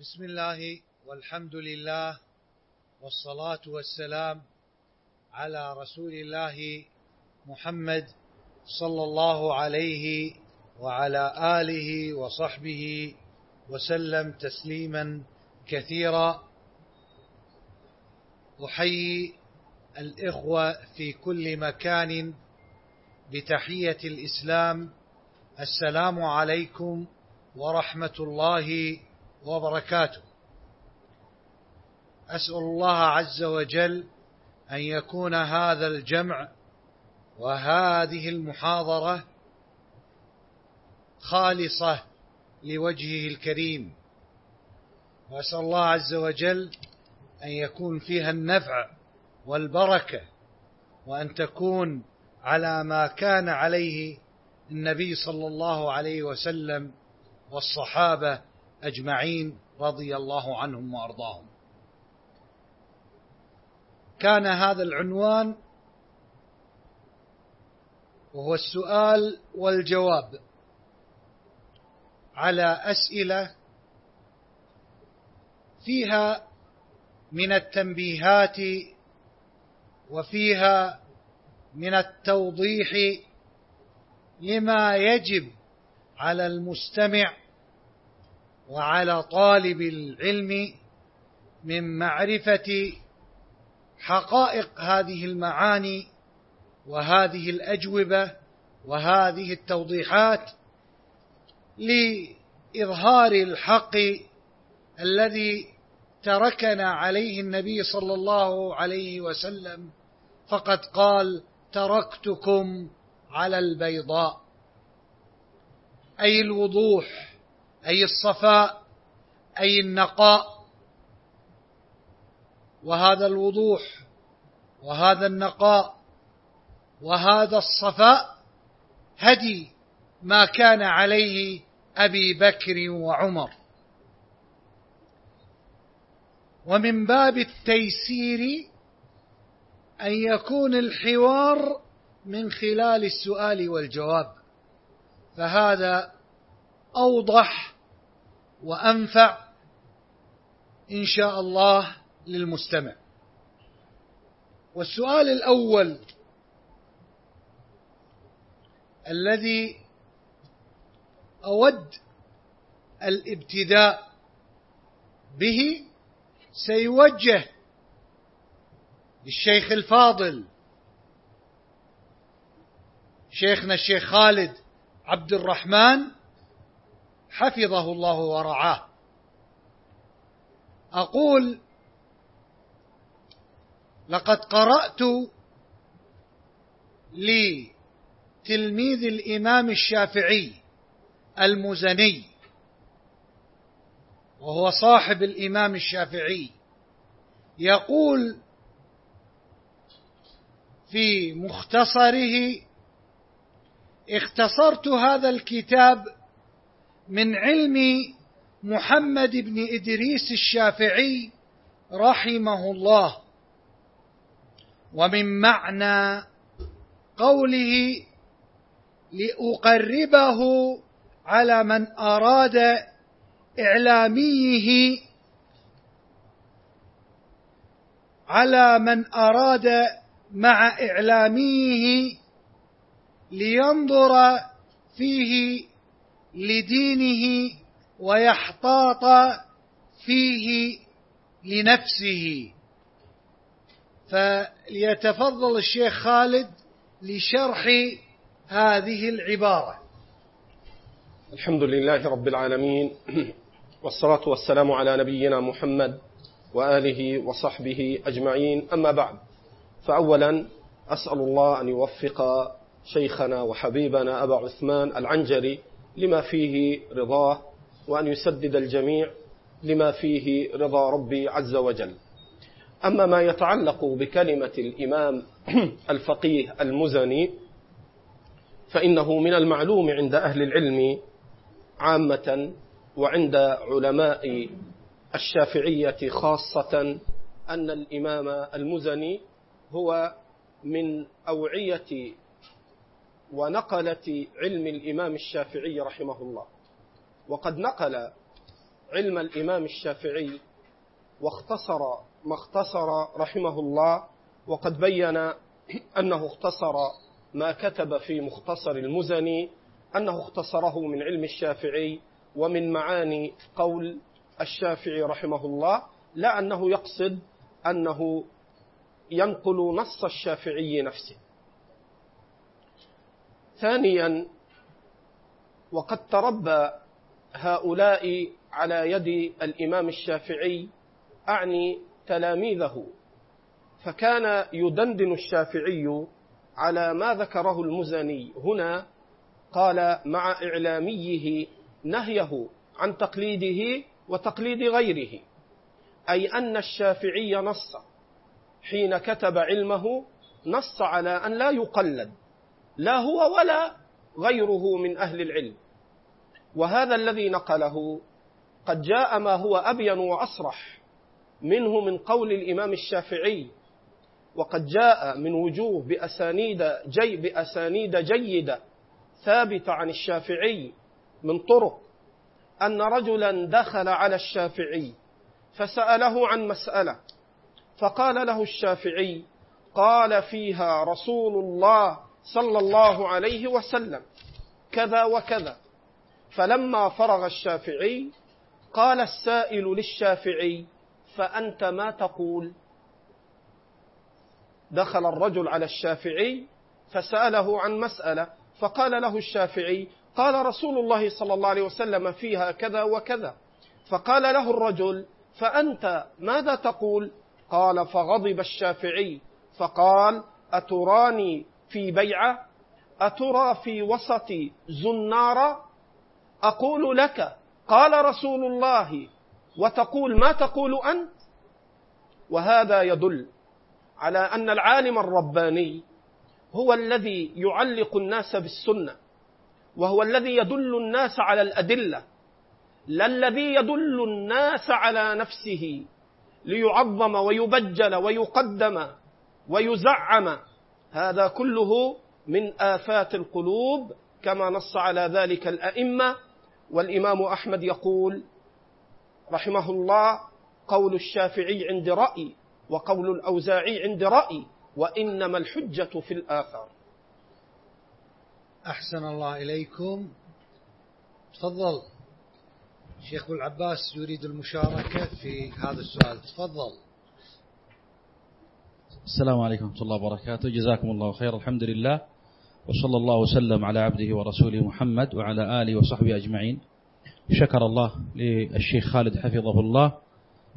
بسم الله والحمد لله والصلاة والسلام على رسول الله محمد صلى الله عليه وعلى آله وصحبه وسلم تسليما كثيرا. أحيي الإخوة في كل مكان بتحية الإسلام. السلام عليكم ورحمة الله وبركاته. أسأل الله عز وجل أن يكون هذا الجمع وهذه المحاضرة خالصة لوجهه الكريم. وأسأل الله عز وجل أن يكون فيها النفع والبركة وأن تكون على ما كان عليه النبي صلى الله عليه وسلم والصحابة أجمعين رضي الله عنهم وأرضاهم. كان هذا العنوان وهو السؤال والجواب على أسئلة فيها من التنبيهات وفيها من التوضيح لما يجب على المستمع وعلى طالب العلم من معرفة حقائق هذه المعاني وهذه الأجوبة وهذه التوضيحات لإظهار الحق الذي تركنا عليه النبي صلى الله عليه وسلم فقد قال تركتكم على البيضاء. أي الوضوح أي الصفاء أي النقاء. وهذا الوضوح وهذا النقاء وهذا الصفاء هدي ما كان عليه أبي بكر وعمر. ومن باب التيسير أن يكون الحوار من خلال السؤال والجواب. فهذا أوضح وأنفع إن شاء الله للمستمع. والسؤال الأول الذي أود الابتداء به سيوجه للشيخ الفاضل شيخنا الشيخ خالد عبد الرحمن حفظه الله ورعاه. أقول لقد قرأت لتلميذ الإمام الشافعي المزني وهو صاحب الإمام الشافعي يقول في مختصره اختصرت هذا الكتاب من علم محمد بن إدريس الشافعي رحمه الله ومن معنى قوله لأقربه على من أراد إعلاميه على من أراد مع إعلاميه لينظر فيه لدينه ويحتاط فيه لنفسه. فليتفضل الشيخ خالد لشرح هذه العبارة. الحمد لله رب العالمين والصلاة والسلام على نبينا محمد وآله وصحبه أجمعين. أما بعد فأولا أسأل الله أن يوفق شيخنا وحبيبنا أبا عثمان العنجري لما فيه رضاه وأن يسدد الجميع لما فيه رضا ربي عز وجل. أما ما يتعلق بكلمة الإمام الفقيه المزني فإنه من المعلوم عند أهل العلم عامة وعند علماء الشافعية خاصة أن الإمام المزني هو من أوعية ونقلة علم الإمام الشافعي رحمه الله. وقد نقل علم الإمام الشافعي واختصر ما اختصر رحمه الله وقد بين أنه اختصر ما كتب في مختصر المزني أنه اختصره من علم الشافعي ومن معاني قول الشافعي رحمه الله لا أنه يقصد أنه ينقل نص الشافعي نفسه. ثانيا وقد تربى هؤلاء على يد الإمام الشافعي أعني تلاميذه. فكان يدندن الشافعي على ما ذكره المزني هنا قال مع إعلاميه نهيه عن تقليده وتقليد غيره أي أن الشافعي نص. حين كتب علمه نص على أن لا يقلد. لا هو ولا غيره من أهل العلم. وهذا الذي نقله قد جاء ما هو أبين وأصرح منه من قول الإمام الشافعي وقد جاء من وجوه بأسانيد جي بأسانيد جيدة ثابتة عن الشافعي من طرق أن رجلا دخل على الشافعي فسأله عن مسألة فقال له الشافعي قال فيها رسول الله صلى الله عليه وسلم كذا وكذا. فلما فرغ الشافعي قال السائل للشافعي فأنت ما تقول؟ دخل الرجل على الشافعي فسأله عن مسألة فقال له الشافعي قال رسول الله صلى الله عليه وسلم فيها كذا وكذا. فقال له الرجل فأنت ماذا تقول؟ قال فغضب الشافعي. فقال أتراني في بيعة أترى في وسط زنارة أقول لك قال رسول الله وتقول ما تقول أنت؟ وهذا يدل على أن العالم الرباني هو الذي يعلق الناس بالسنة وهو الذي يدل الناس على الأدلة. لا الذي يدل الناس على نفسه ليعظم ويبجل ويقدم ويزعم. هذا كله من آفات القلوب كما نص على ذلك الأئمة والإمام أحمد يقول رحمه الله قول الشافعي عند رأي وقول الأوزاعي عند رأي وإنما الحجة في الآثار أحسن الله إليكم. تفضل. شيخ العباس يريد المشاركة في هذا السؤال. تفضل. السلام عليكم ورحمة الله وبركاته. جزاكم الله خير. الحمد لله. وصلى الله وسلم على عبده ورسوله محمد وعلى آله وصحبه أجمعين. شكر الله للشيخ خالد حفظه الله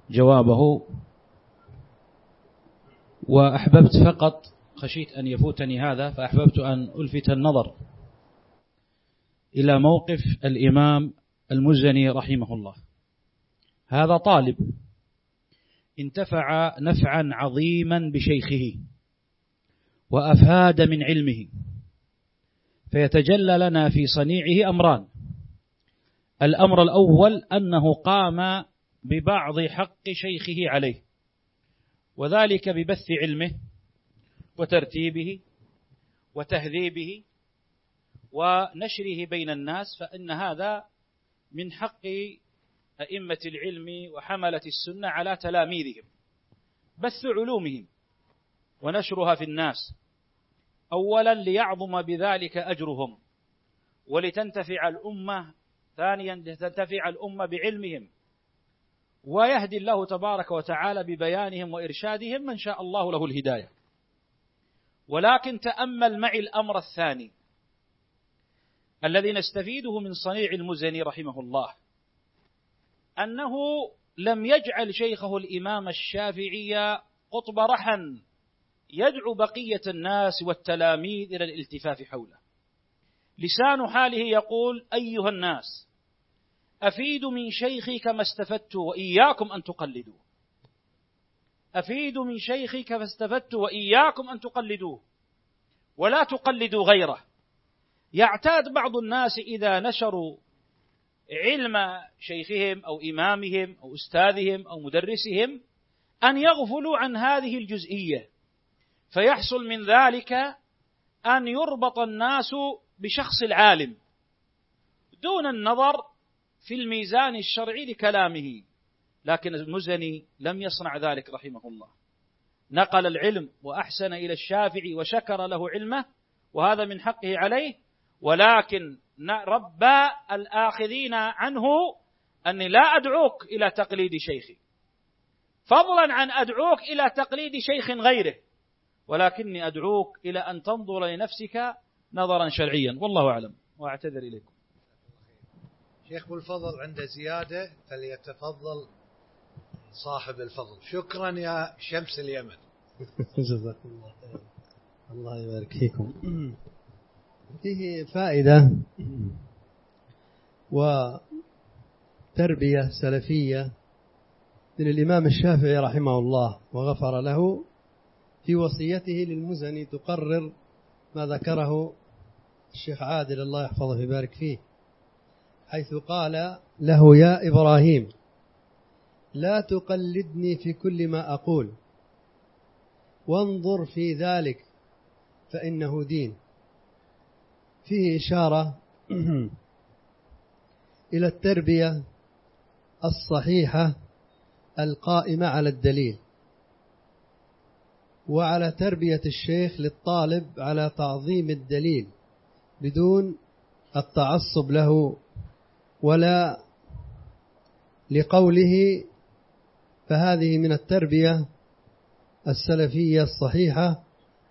جوابه. وأحببت فقط خشيت أن يفوتني هذا فأحببت أن ألفت النظر إلى موقف الإمام المزني رحمه الله. هذا طالب انتفع نفعا عظيما بشيخه وأفاد من علمه. فيتجلى لنا في صنيعه أمران. الأمر الأول أنه قام ببعض حق شيخه عليه وذلك ببث علمه وترتيبه وتهذيبه ونشره بين الناس فإن هذا من حق أئمة العلم وحملة السنة على تلاميذهم بث علومهم ونشرها في الناس. أولا ليعظم بذلك أجرهم ولتنتفع الأمة ثانيا لتنتفع الأمة بعلمهم. ويهدي الله تبارك وتعالى ببيانهم وإرشادهم من شاء الله له الهداية. ولكن تأمل معي الأمر الثاني الذي نستفيده من صنيع المزني رحمه الله. أنه لم يجعل شيخه الإمام الشافعي قطب رحا يدعو بقية الناس والتلاميذ إلى الالتفاف حوله. لسان حاله يقول أيها الناس أفيد من شيخي كما استفدت وإياكم أن تقلدوه. أفيد من شيخي كما استفدت وإياكم أن تقلدوه. ولا تقلدوا غيره. يعتاد بعض الناس إذا نشروا علم شيخهم أو إمامهم أو أستاذهم أو مدرسهم أن يغفلوا عن هذه الجزئية. فيحصل من ذلك أن يربط الناس بشخص العالم دون النظر في الميزان الشرعي لكلامه. لكن المزني لم يصنع ذلك رحمه الله. نقل العلم وأحسن إلى الشافعي وشكر له علمه وهذا من حقه عليه. ولكن ربى الآخذين عنه أني لا أدعوك إلى تقليد شيخي. فضلا عن أدعوك إلى تقليد شيخ غيره ولكني أدعوك إلى أن تنظر لنفسك نظرا شرعيا. والله أعلم وأعتذر إليكم. شيخ الفضل عنده زيادة فليتفضل صاحب الفضل. شكرا يا شمس اليمن. جزاكم الله خير الله يبارك فيكم. فيه فائدة وتربية سلفية من الإمام الشافعي رحمه الله وغفر له في وصيته للمزني تقرر ما ذكره الشيخ عادل الله يحفظه ويبارك فيه حيث قال له يا إبراهيم لا تقلدني في كل ما أقول وانظر في ذلك فإنه دين. فيه إشارة إلى التربية الصحيحة القائمة على الدليل وعلى تربية الشيخ للطالب على تعظيم الدليل بدون التعصب له ولا لقوله فهذه من التربية السلفية الصحيحة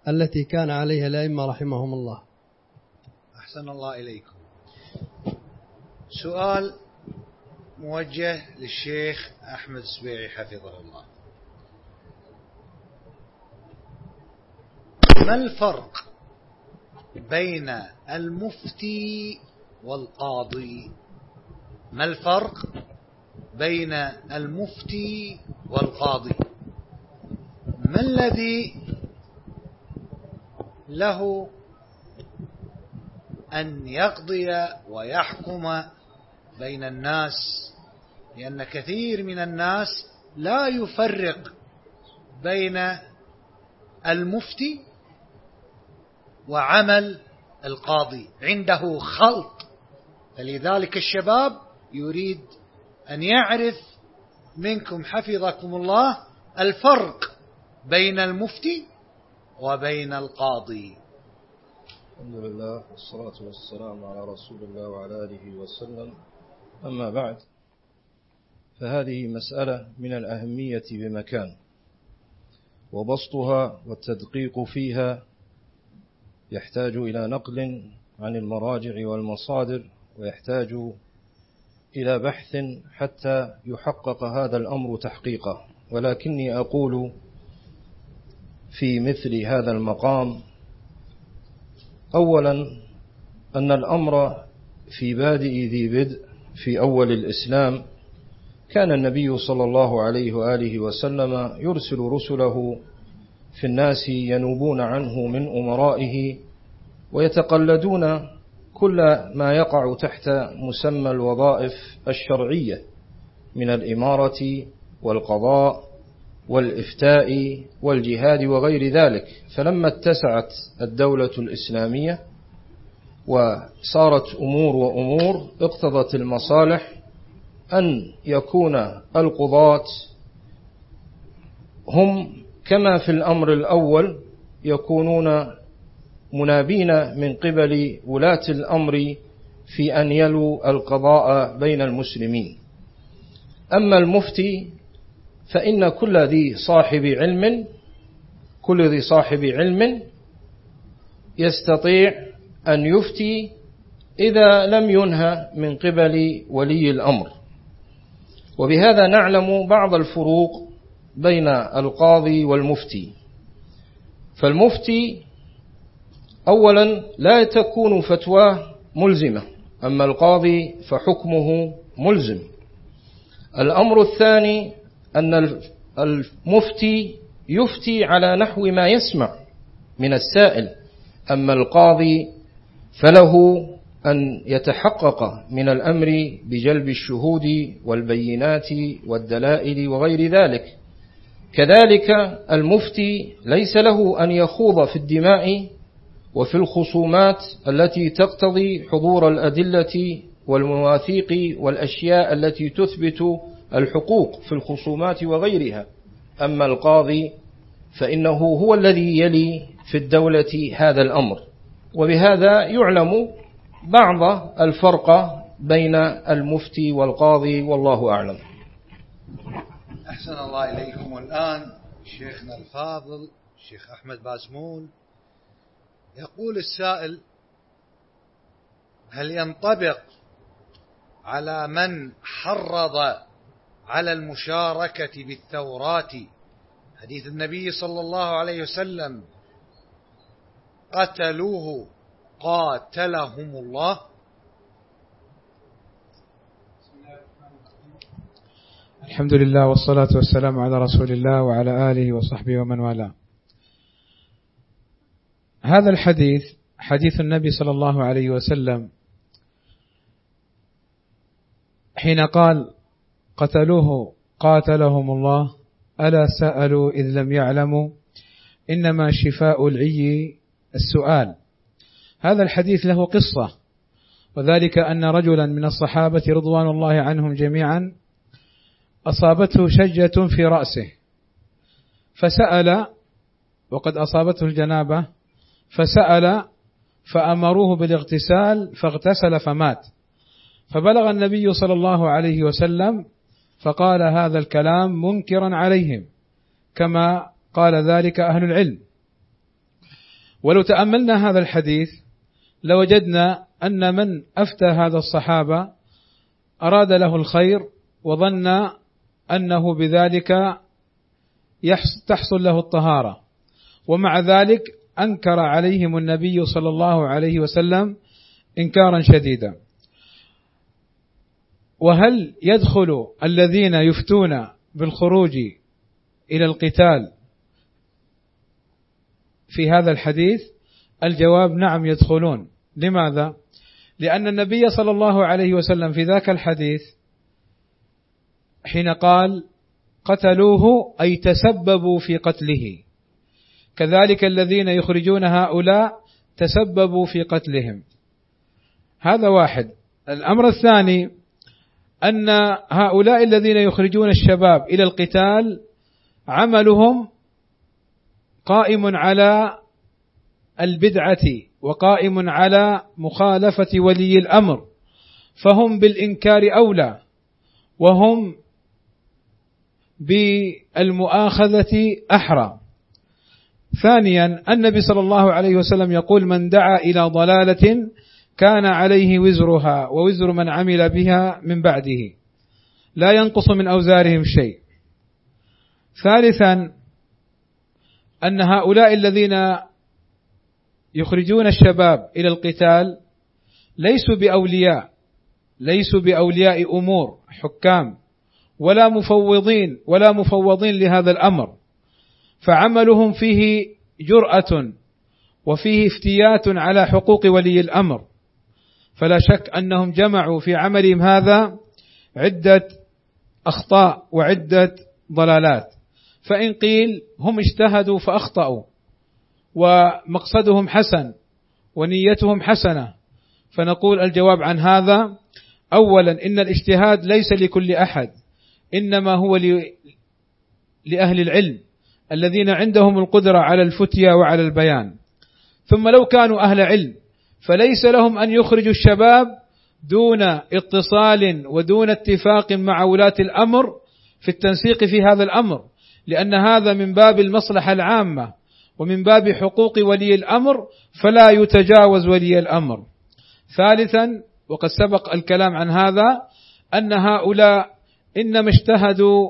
التي كان عليها الأئمة رحمهم الله. أحسن الله إليكم. سؤال موجه للشيخ أحمد السبيعي حفظه الله. ما الفرق بين المفتي والقاضي؟ ما الفرق بين المفتي والقاضي؟ ما الذي له أن يقضي ويحكم بين الناس لأن كثير من الناس لا يفرق بين المفتي وعمل القاضي. عنده خلط. فلذلك الشباب يريد أن يعرف منكم حفظكم الله الفرق بين المفتي وبين القاضي. الحمد لله والصلاة والسلام على رسول الله وعلى آله وسلم. أما بعد فهذه مسألة من الأهمية بمكان وبسطها والتدقيق فيها يحتاج إلى نقل عن المراجع والمصادر ويحتاج إلى بحث حتى يحقق هذا الأمر تحقيقا ولكني أقول في مثل هذا المقام أولا أن الأمر في بادئ ذي بدء في أول الإسلام كان النبي صلى الله عليه وآله وسلم يرسل رسله في الناس ينوبون عنه من أمرائه ويتقلدون كل ما يقع تحت مسمى الوظائف الشرعية من الإمارة والقضاء والإفتاء والجهاد وغير ذلك. فلما اتسعت الدولة الإسلامية وصارت أمور وأمور اقتضت المصالح أن يكون القضاة هم كما في الأمر الأول يكونون منابين من قبل ولاة الأمر في أن يلوا القضاء بين المسلمين. أما المفتي فإن كل ذي صاحب علم كل ذي صاحب علم يستطيع أن يفتي إذا لم ينهى من قبل ولي الأمر. وبهذا نعلم بعض الفروق بين القاضي والمفتي. فالمفتي أولا لا تكون فتواه ملزمة أما القاضي فحكمه ملزم. الأمر الثاني أن المفتي يفتي على نحو ما يسمع من السائل أما القاضي فله أن يتحقق من الأمر بجلب الشهود والبينات والدلائل وغير ذلك. كذلك المفتي ليس له أن يخوض في الدماء وفي الخصومات التي تقتضي حضور الأدلة والمواثيق والأشياء التي تثبت الحقوق في الخصومات وغيرها. أما القاضي فإنه هو الذي يلي في الدولة هذا الأمر. وبهذا يعلم بعض الفرق بين المفتي والقاضي والله أعلم. أحسن الله إليكم والآن شيخنا الفاضل الشيخ أحمد بازمون. يقول السائل هل ينطبق على من حرض على المشاركة بالثورات حديث النبي صلى الله عليه وسلم. قتلوه قاتلهم الله. الحمد لله والصلاة والسلام على رسول الله وعلى آله وصحبه ومن والاه. هذا الحديث حديث النبي صلى الله عليه وسلم. حين قال قتلوه قاتلهم الله. ألا سألوا إذ لم يعلموا؟ إنما شفاء العي السؤال. هذا الحديث له قصة. وذلك أن رجلا من الصحابة رضوان الله عنهم جميعا أصابته شجة في رأسه. فسأل وقد أصابته الجنابة فسأل فأمروه بالاغتسال فاغتسل فمات. فبلغ النبي صلى الله عليه وسلم فقال هذا الكلام منكرا عليهم كما قال ذلك أهل العلم. ولو تأملنا هذا الحديث لوجدنا أن من أفتى هذا الصحابة أراد له الخير وظن أنه بذلك تحصل له الطهارة. ومع ذلك أنكر عليهم النبي صلى الله عليه وسلم إنكارا شديدا. وهل يدخل الذين يفتون بالخروج إلى القتال في هذا الحديث؟ الجواب نعم يدخلون. لماذا؟ لأن النبي صلى الله عليه وسلم في ذاك الحديث حين قال قتلوه أي تسببوا في قتله. كذلك الذين يخرجون هؤلاء تسببوا في قتلهم. هذا واحد. الأمر الثاني أن هؤلاء الذين يخرجون الشباب إلى القتال عملهم قائم على البدعة وقائم على مخالفة ولي الأمر فهم بالإنكار أولى وهم بالمؤاخذة أحرى. ثانيا النبي صلى الله عليه وسلم يقول من دعا إلى ضلالة كان عليه وزرها ووزر من عمل بها من بعده. لا ينقص من أوزارهم شيء. ثالثا أن هؤلاء الذين يخرجون الشباب إلى القتال ليسوا بأولياء ليسوا بأولياء أمور حكام ولا مفوضين ولا مفوضين لهذا الأمر. فعملهم فيه جرأة وفيه افتيات على حقوق ولي الأمر. فلا شك أنهم جمعوا في عملهم هذا عدة أخطاء وعدة ضلالات. فإن قيل هم اجتهدوا فأخطأوا ومقصدهم حسن ونيتهم حسنة. فنقول الجواب عن هذا أولا إن الاجتهاد ليس لكل أحد إنما هو لأهل العلم الذين عندهم القدرة على الفتيا وعلى البيان. ثم لو كانوا أهل علم فليس لهم أن يخرجوا الشباب دون اتصال ودون اتفاق مع ولاة الأمر في التنسيق في هذا الأمر لأن هذا من باب المصلحة العامة ومن باب حقوق ولي الأمر فلا يتجاوز ولي الأمر. ثالثا وقد سبق الكلام عن هذا أن هؤلاء إنما اجتهدوا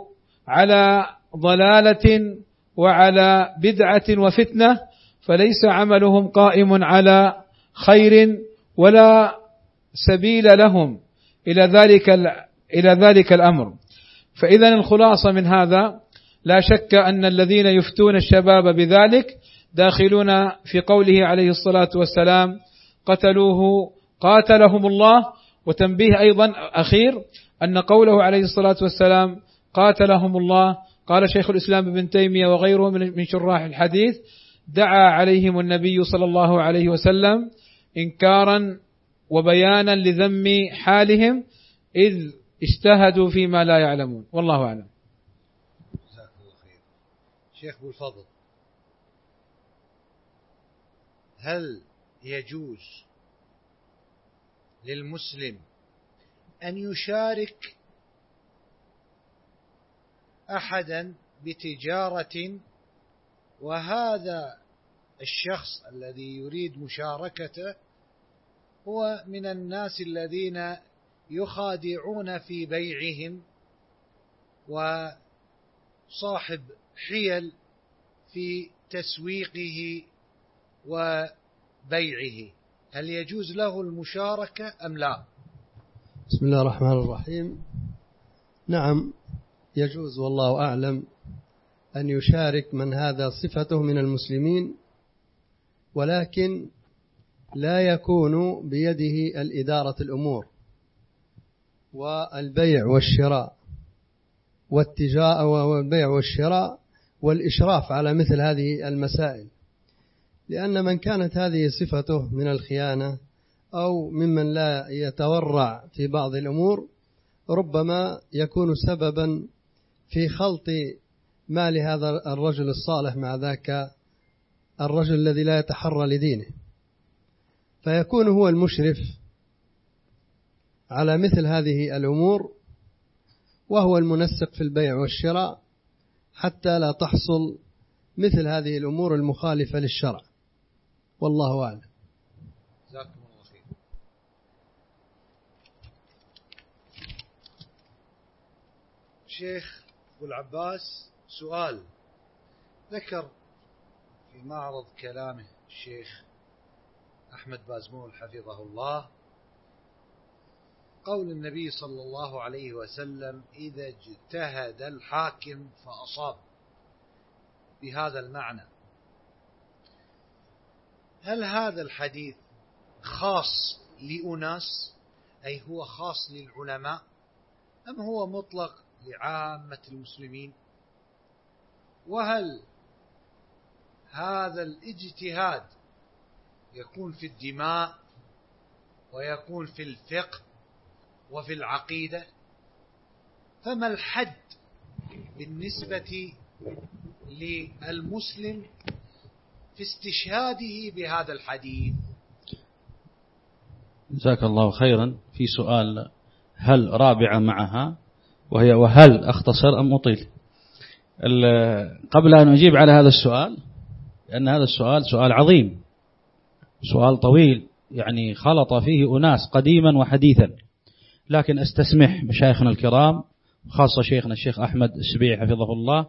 على ضلالة وعلى بدعة وفتنة فليس عملهم قائم على خير ولا سبيل لهم. إلى ذلك إلى ذلك الأمر. فإذا الخلاصة من هذا لا شك أن الذين يفتون الشباب بذلك داخلون في قوله عليه الصلاة والسلام قتلوه قاتلهم الله. وتنبيه أيضا أخير أن قوله عليه الصلاة والسلام قاتلهم الله. قال شيخ الإسلام ابن تيمية وغيره من شراح الحديث دعا عليهم النبي صلى الله عليه وسلم إنكارا وبيانا لذم حالهم إذ اجتهدوا فيما لا يعلمون. والله أعلم. جزاك الله خير. شيخ أبو الفضل هل يجوز للمسلم أن يشارك أحدا بتجارة وهذا الشخص الذي يريد مشاركته هو من الناس الذين يخادعون في بيعهم وصاحب حيل في تسويقه وبيعه. هل يجوز له المشاركة أم لا؟ بسم الله الرحمن الرحيم. نعم يجوز والله أعلم أن يشارك من هذا صفته من المسلمين ولكن لا يكون بيده الإدارة الأمور والبيع والشراء والتجارة والبيع والشراء والإشراف على مثل هذه المسائل. لأن من كانت هذه صفته من الخيانة أو ممن لا يتورع في بعض الأمور ربما يكون سببا في خلط مال هذا الرجل الصالح مع ذاك الرجل الذي لا يتحرى لدينه فيكون هو المشرف على مثل هذه الأمور وهو المنسق في البيع والشراء حتى لا تحصل مثل هذه الأمور المخالفة للشرع. والله أعلم. جزاكم الله خير. شيخ أبو العباس سؤال. ذكر في معرض كلامه الشيخ أحمد بازمول حفظه الله قول النبي صلى الله عليه وسلم إذا اجتهد الحاكم فأصاب. بهذا المعنى. هل هذا الحديث خاص لأناس؟ أي هو خاص للعلماء؟ أم هو مطلق لعامة المسلمين؟ وهل هذا الاجتهاد يكون في الدماء ويكون في الفقه وفي العقيدة فما الحد بالنسبة للمسلم في استشهاده بهذا الحديث؟ جزاك الله خيرا. في سؤال هل رابعة معها؟ وهي وهل أختصر أم أطيل؟ قبل أن أجيب على هذا السؤال لأن هذا السؤال سؤال عظيم. سؤال طويل يعني خلط فيه أناس قديما وحديثا. لكن أستسمح مشايخنا الكرام خاصة شيخنا الشيخ أحمد السبيع حفظه الله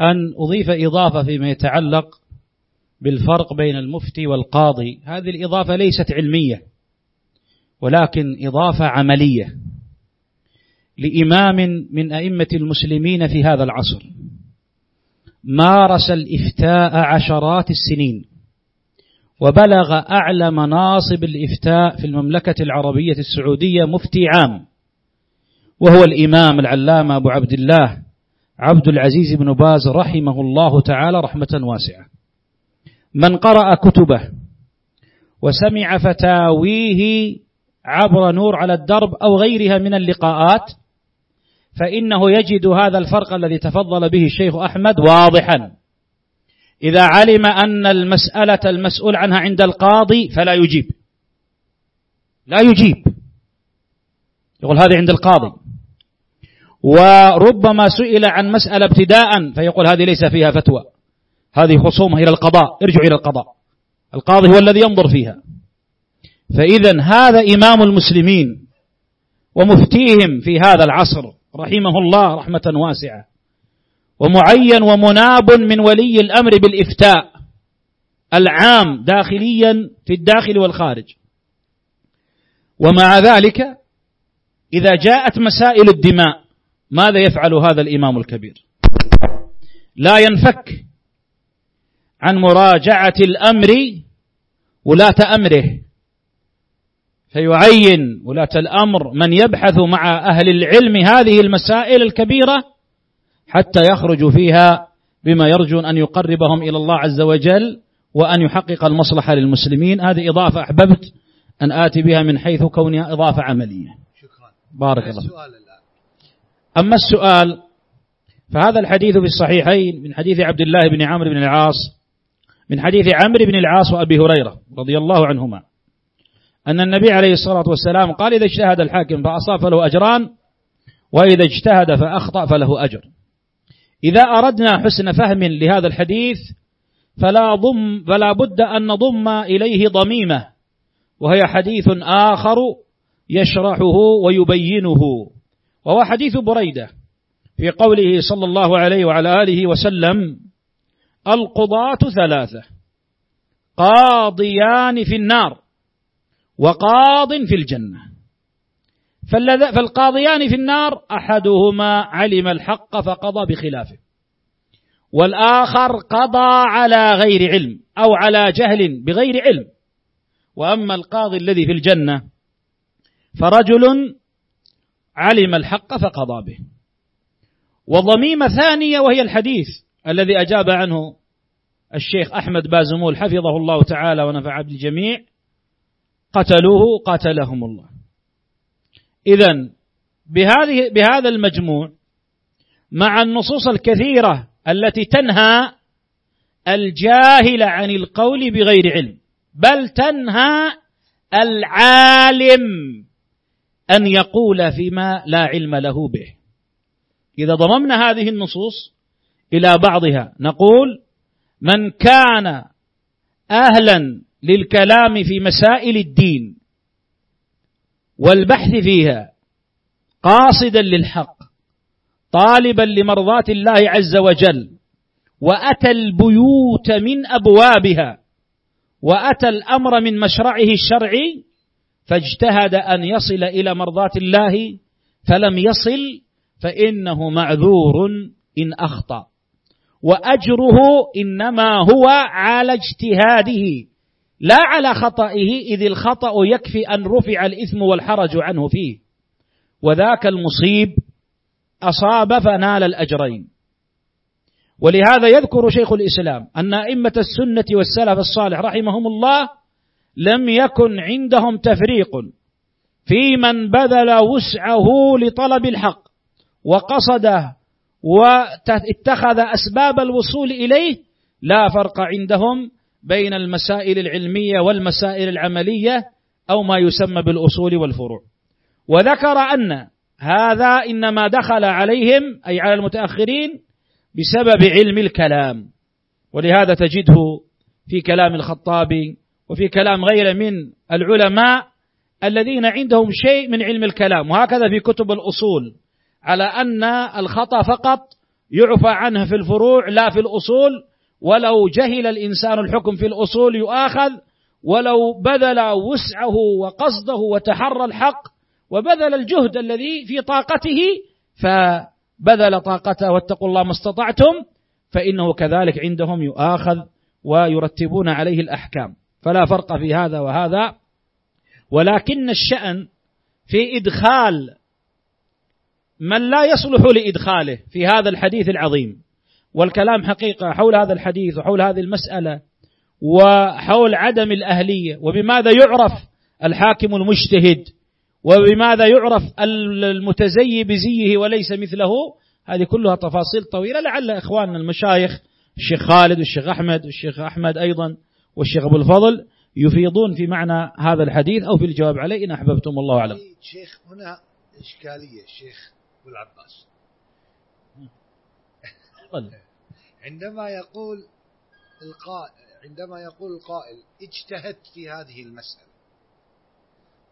أن أضيف إضافة فيما يتعلق بالفرق بين المفتي والقاضي. هذه الإضافة ليست علمية ولكن إضافة عملية لإمام من أئمة المسلمين في هذا العصر. مارس الإفتاء عشرات السنين وبلغ أعلى مناصب الإفتاء في المملكة العربية السعودية مفتي عام وهو الإمام العلامة أبو عبد الله عبد العزيز بن باز رحمه الله تعالى رحمة واسعة. من قرأ كتبه وسمع فتاويه عبر نور على الدرب أو غيرها من اللقاءات فإنه يجد هذا الفرق الذي تفضل به الشيخ أحمد واضحا. إذا علم أن المسألة المسؤول عنها عند القاضي فلا يجيب. لا يجيب. يقول هذه عند القاضي. وربما سئل عن مسألة ابتداء فيقول هذه ليس فيها فتوى. هذه خصومة إلى القضاء. ارجعوا إلى القضاء. القاضي هو الذي ينظر فيها. فإذا هذا إمام المسلمين ومفتيهم في هذا العصر رحمه الله رحمة واسعة. ومعين ومناب من ولي الأمر بالإفتاء العام داخليا في الداخل والخارج. ومع ذلك إذا جاءت مسائل الدماء ماذا يفعل هذا الإمام الكبير؟ لا ينفك عن مراجعة الأمر ولاة أمره فيعين ولاة الأمر من يبحث مع أهل العلم هذه المسائل الكبيرة حتى يخرجوا فيها بما يرجون أن يقربهم إلى الله عز وجل وأن يحقق المصلحة للمسلمين. هذه إضافة أحببت أن آتي بها من حيث كونها إضافة عملية. شكرا. بارك الله. أما السؤال فهذا الحديث في الصحيحين من حديث عبد الله بن عمرو بن العاص من حديث عمرو بن العاص وأبي هريرة رضي الله عنهما. أن النبي عليه الصلاة والسلام قال إذا اجتهد الحاكم فأصاب فله أجران وإذا اجتهد فأخطأ فله أجر. إذا أردنا حسن فهم لهذا الحديث فلا ضم فلا بد أن نضم إليه ضميمة وهي حديث آخر يشرحه ويبينه وهو حديث بريدة في قوله صلى الله عليه وعلى آله وسلم القضاة ثلاثة قاضيان في النار. وقاض في الجنة. فالقاضيان في النار أحدهما علم الحق فقضى بخلافه. والآخر قضى على غير علم أو على جهل بغير علم. وأما القاضي الذي في الجنة فرجل علم الحق فقضى به. وضميمة ثانية وهي الحديث الذي أجاب عنه الشيخ أحمد بازمول حفظه الله تعالى ونفع بالجميع قتلوه قاتلهم الله. إذا بهذه بهذا المجموع مع النصوص الكثيرة التي تنهى الجاهل عن القول بغير علم بل تنهى العالم أن يقول فيما لا علم له به. إذا ضممنا هذه النصوص إلى بعضها نقول من كان أهلا للكلام في مسائل الدين والبحث فيها قاصدا للحق طالبا لمرضاة الله عز وجل وأتى البيوت من أبوابها وأتى الأمر من مشرعه الشرعي فاجتهد أن يصل إلى مرضاة الله فلم يصل فإنه معذور إن أخطأ وأجره إنما هو على اجتهاده. لا على خطئه إذ الخطأ يكفي أن رفع الإثم والحرج عنه فيه. وذاك المصيب أصاب فنال الأجرين. ولهذا يذكر شيخ الإسلام أن أئمة السنة والسلف الصالح رحمهم الله لم يكن عندهم تفريق في من بذل وسعه لطلب الحق وقصده واتخذ أسباب الوصول إليه لا فرق عندهم بين المسائل العلمية والمسائل العملية أو ما يسمى بالأصول والفروع. وذكر أن هذا إنما دخل عليهم أي على المتأخرين بسبب علم الكلام. ولهذا تجده في كلام الخطابي وفي كلام غيره من العلماء الذين عندهم شيء من علم الكلام. وهكذا في كتب الأصول على أن الخطأ فقط يعفى عنه في الفروع لا في الأصول. ولو جهل الإنسان الحكم في الأصول يؤاخذ ولو بذل وسعه وقصده وتحرى الحق وبذل الجهد الذي في طاقته فبذل طاقته واتقوا الله ما استطعتم فإنه كذلك عندهم يؤاخذ ويرتبون عليه الأحكام. فلا فرق في هذا وهذا. ولكن الشأن في إدخال من لا يصلح لإدخاله في هذا الحديث العظيم. والكلام حقيقة حول هذا الحديث وحول هذه المسألة وحول عدم الأهلية وبماذا يعرف الحاكم المجتهد وبماذا يعرف المتزي بزيه وليس مثله؟ هذه كلها تفاصيل طويلة لعل إخواننا المشايخ الشيخ خالد والشيخ أحمد والشيخ أحمد أيضا والشيخ أبو الفضل يفيضون في معنى هذا الحديث أو في الجواب عليه إن أحببتم الله أعلم. شيخ هنا إشكالية الشيخ أبو العباس. عندما يقول القائل عندما يقول القائل اجتهدت في هذه المسألة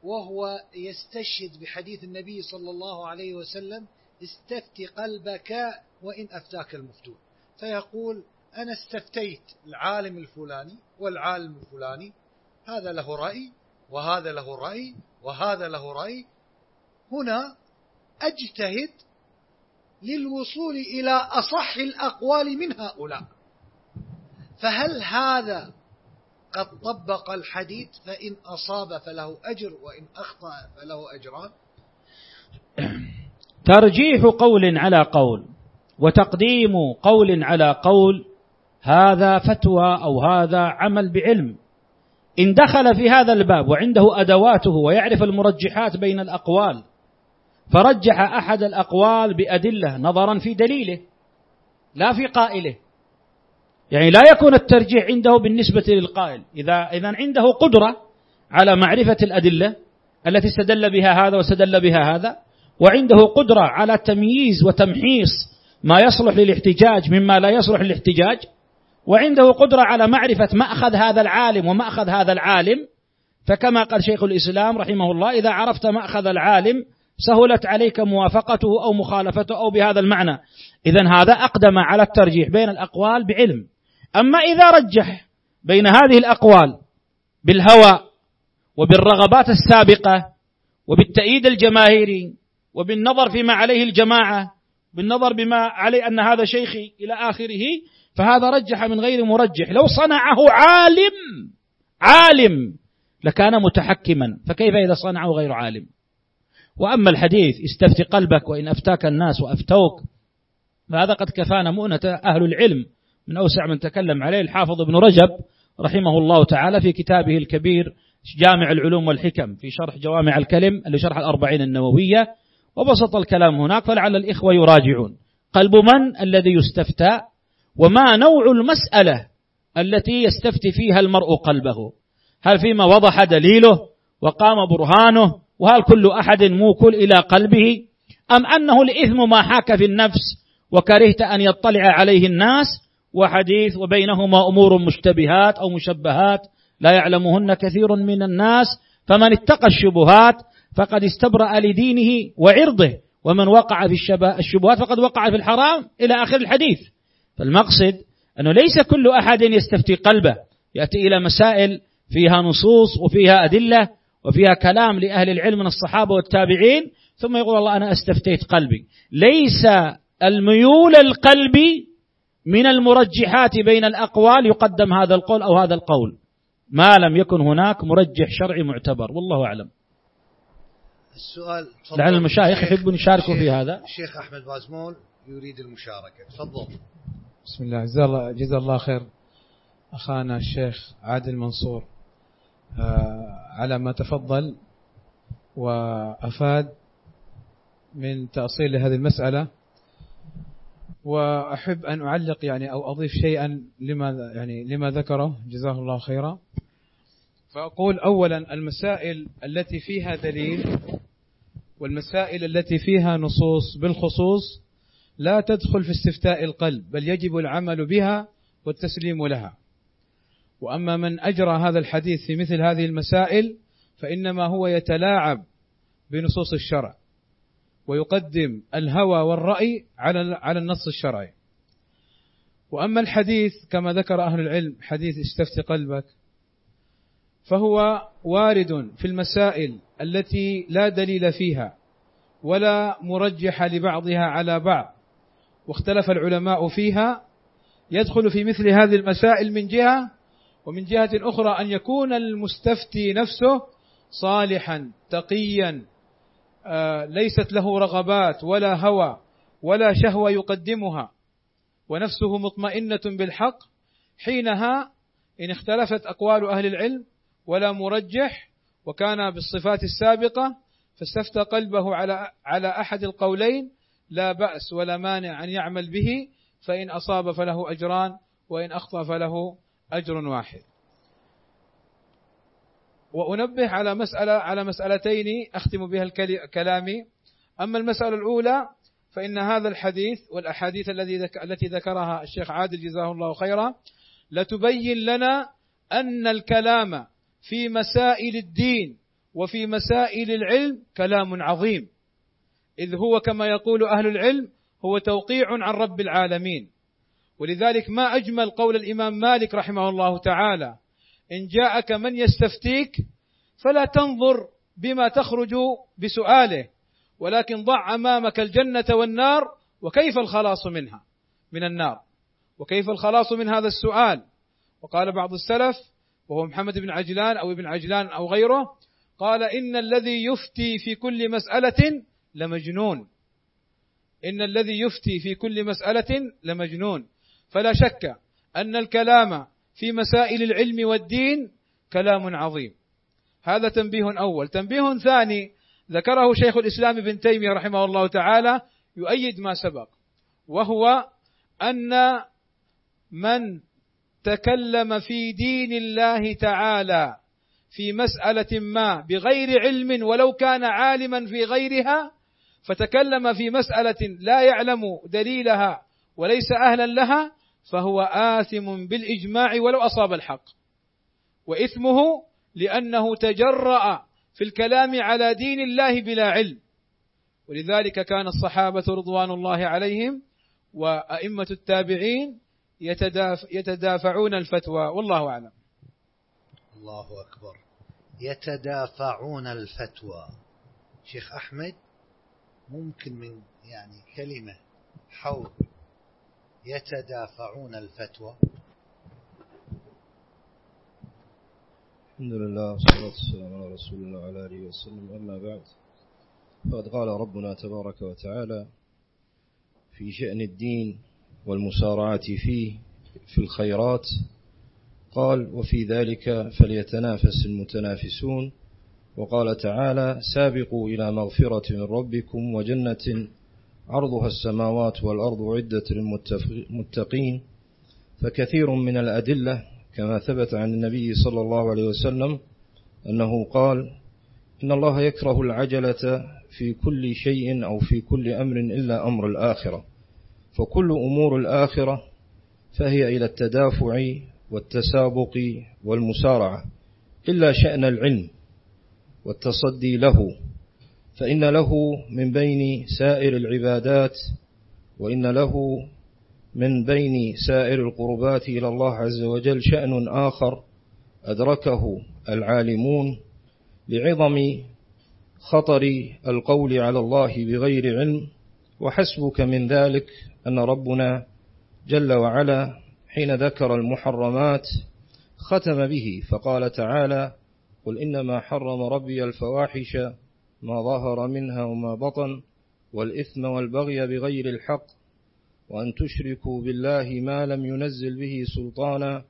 وهو يستشهد بحديث النبي صلى الله عليه وسلم استفت قلبك وإن أفتاك المفتون. فيقول أنا استفتيت العالم الفلاني والعالم الفلاني هذا له رأي وهذا له رأي وهذا له رأي هنا أجتهد للوصول إلى أصح الأقوال من هؤلاء. فهل هذا قد طبق الحديث؟ فإن أصاب فله أجر وإن أخطأ فله أجران. ترجيح قول على قول وتقديم قول على قول هذا فتوى أو هذا عمل بعلم. إن دخل في هذا الباب وعنده أدواته ويعرف المرجحات بين الأقوال فرجح أحد الأقوال بأدلة نظرا في دليله لا في قائله. يعني لا يكون الترجيح عنده بالنسبة للقائل. إذا إذا عنده قدرة على معرفة الأدلة التي استدل بها هذا واستدل بها هذا وعنده قدرة على تمييز وتمحيص ما يصلح للاحتجاج مما لا يصلح للاحتجاج وعنده قدرة على معرفة مأخذ هذا العالم ومأخذ هذا العالم فكما قال شيخ الإسلام رحمه الله إذا عرفت مأخذ العالم سهلت عليك موافقته أو مخالفته أو بهذا المعنى. إذا هذا أقدم على الترجيح بين الأقوال بعلم. أما إذا رجح بين هذه الأقوال بالهوى وبالرغبات السابقة وبالتأييد الجماهيري وبالنظر فيما عليه الجماعة بالنظر بما عليه أن هذا شيخي إلى آخره فهذا رجح من غير مرجح. لو صنعه عالم عالم لكان متحكما. فكيف إذا صنعه غير عالم؟ وأما الحديث استفت قلبك وإن أفتاك الناس وأفتوك فهذا قد كفانا مؤنة أهل العلم. من أوسع من تكلم عليه الحافظ ابن رجب رحمه الله تعالى في كتابه الكبير جامع العلوم والحكم في شرح جوامع الكلم اللي شرح الأربعين النووية. وبسط الكلام هناك فلعل الإخوة يراجعون. قلب من الذي يستفتى؟ وما نوع المسألة التي يستفتي فيها المرء قلبه؟ هل فيما وضح دليله وقام برهانه؟ وهل كل أحد موكل إلى قلبه؟ أم أنه الإثم ما حاك في النفس وكرهت أن يطلع عليه الناس؟ وحديث وبينهما أمور مشتبهات أو مشبهات لا يعلمهن كثير من الناس فمن اتقى الشبهات فقد استبرأ لدينه وعرضه ومن وقع في الشبهات فقد وقع في الحرام إلى آخر الحديث. فالمقصد أنه ليس كل أحد يستفتي قلبه يأتي إلى مسائل فيها نصوص وفيها أدلة وفيها كلام لأهل العلم من الصحابة والتابعين ثم يقول الله أنا أستفتيت قلبي. ليس الميول القلبي من المرجحات بين الأقوال يقدم هذا القول أو هذا القول. ما لم يكن هناك مرجح شرعي معتبر والله أعلم. السؤال لعل المشايخ يحبون يشاركوا في هذا. الشيخ أحمد بازمول يريد المشاركة. تفضل. بسم الله. جزا الله, جزا الله خير أخانا الشيخ عادل منصور. آه، على ما تفضل وأفاد من تأصيل لهذه المسألة. وأحب أن أعلق يعني أو أضيف شيئا لما يعني لما ذكره. جزاه الله خيرا. فأقول أولا المسائل التي فيها دليل والمسائل التي فيها نصوص. بالخصوص لا تدخل في استفتاء القلب بل يجب العمل بها والتسليم لها. وأما من أجرى هذا الحديث في مثل هذه المسائل فإنما هو يتلاعب بنصوص الشرع ويقدم الهوى والرأي على على النص الشرعي. وأما الحديث كما ذكر أهل العلم حديث استفت قلبك فهو وارد في المسائل التي لا دليل فيها ولا مرجح لبعضها على بعض واختلف العلماء فيها. يدخل في مثل هذه المسائل من جهة ومن جهة أخرى أن يكون المستفتي نفسه صالحا تقيا. آه، ليست له رغبات ولا هوى ولا شهوة يقدمها. ونفسه مطمئنة بالحق حينها إن اختلفت أقوال أهل العلم ولا مرجح وكان بالصفات السابقة فاستفتى قلبه على على أحد القولين لا بأس ولا مانع أن يعمل به فإن أصاب فله أجران وإن أخطأ فله أجر واحد. وأنبه على مسألة على مسألتين أختم بها كلامي أما المسألة الأولى فإن هذا الحديث والأحاديث التي ذكرها الشيخ عادل جزاه الله خيرا لتبين لنا أن الكلام في مسائل الدين وفي مسائل العلم كلام عظيم. إذ هو كما يقول أهل العلم هو توقيع عن رب العالمين. ولذلك ما أجمل قول الإمام مالك رحمه الله تعالى إن جاءك من يستفتيك فلا تنظر بما تخرج بسؤاله ولكن ضع أمامك الجنة والنار وكيف الخلاص منها؟ من النار. وكيف الخلاص من هذا السؤال؟ وقال بعض السلف وهو محمد بن عجلان أو ابن عجلان أو غيره قال إن الذي يفتي في كل مسألة لمجنون. إن الذي يفتي في كل مسألة لمجنون. فلا شك أن الكلام في مسائل العلم والدين كلام عظيم. هذا تنبيه أول. تنبيه ثاني ذكره شيخ الإسلام ابن تيمية رحمه الله تعالى يؤيد ما سبق وهو أن من تكلم في دين الله تعالى في مسألة ما بغير علم ولو كان عالما في غيرها فتكلم في مسألة لا يعلم دليلها وليس أهلا لها فهو آثم بالإجماع ولو أصاب الحق. وإثمه لأنه تجرأ في الكلام على دين الله بلا علم. ولذلك كان الصحابة رضوان الله عليهم وأئمة التابعين يتدافعون الفتوى. والله أعلم. الله أكبر. يتدافعون الفتوى. شيخ أحمد ممكن من يعني كلمة حول يتدافعون الفتوى. الحمد لله والصلاة والسلام على رسول الله وعلى آله وسلم. أما بعد فقد قال ربنا تبارك وتعالى في شأن الدين والمسارعة فيه في الخيرات قال وفي ذلك فليتنافس المتنافسون وقال تعالى سابقوا إلى مغفرة من ربكم وجنة عرضها السماوات والأرض عدة للمتقين فكثير من الأدلة كما ثبت عن النبي صلى الله عليه وسلم أنه قال إن الله يكره العجلة في كل شيء أو في كل أمر إلا أمر الآخرة فكل أمور الآخرة فهي إلى التدافع والتسابق والمسارعة إلا شأن العلم والتصدي له. فإن له من بين سائر العبادات وإن له من بين سائر القربات إلى الله عز وجل شأن آخر أدركه العالمون لعظم خطر القول على الله بغير علم. وحسبك من ذلك أن ربنا جل وعلا حين ذكر المحرمات ختم به فقال تعالى قل إنما حرم ربي الفواحش ما ظهر منها وما بطن والإثم والبغي بغير الحق وأن تشركوا بالله ما لم ينزل به سلطانا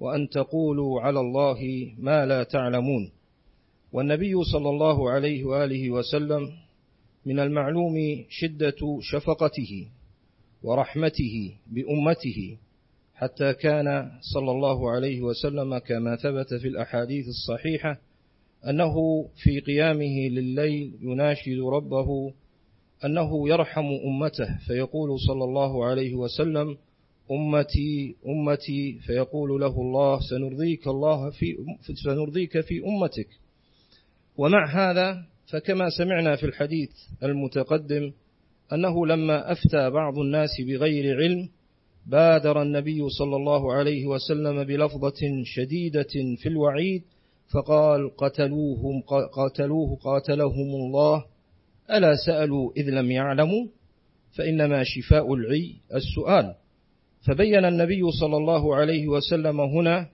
وأن تقولوا على الله ما لا تعلمون. والنبي صلى الله عليه وآله وسلم من المعلوم شدة شفقته ورحمته بأمته حتى كان صلى الله عليه وسلم كما ثبت في الأحاديث الصحيحة أنه في قيامه لليل يناشد ربه أنه يرحم أمته فيقول صلى الله عليه وسلم أمتي أمتي فيقول له الله سنرضيك الله في سنرضيك في أمتك. ومع هذا فكما سمعنا في الحديث المتقدم أنه لما أفتى بعض الناس بغير علم بادر النبي صلى الله عليه وسلم بلفظة شديدة في الوعيد فقال قتلوهم قاتلوه قاتلهم الله. ألا سألوا إذ لم يعلموا؟ فإنما شفاء العي السؤال. فبين النبي صلى الله عليه وسلم هنا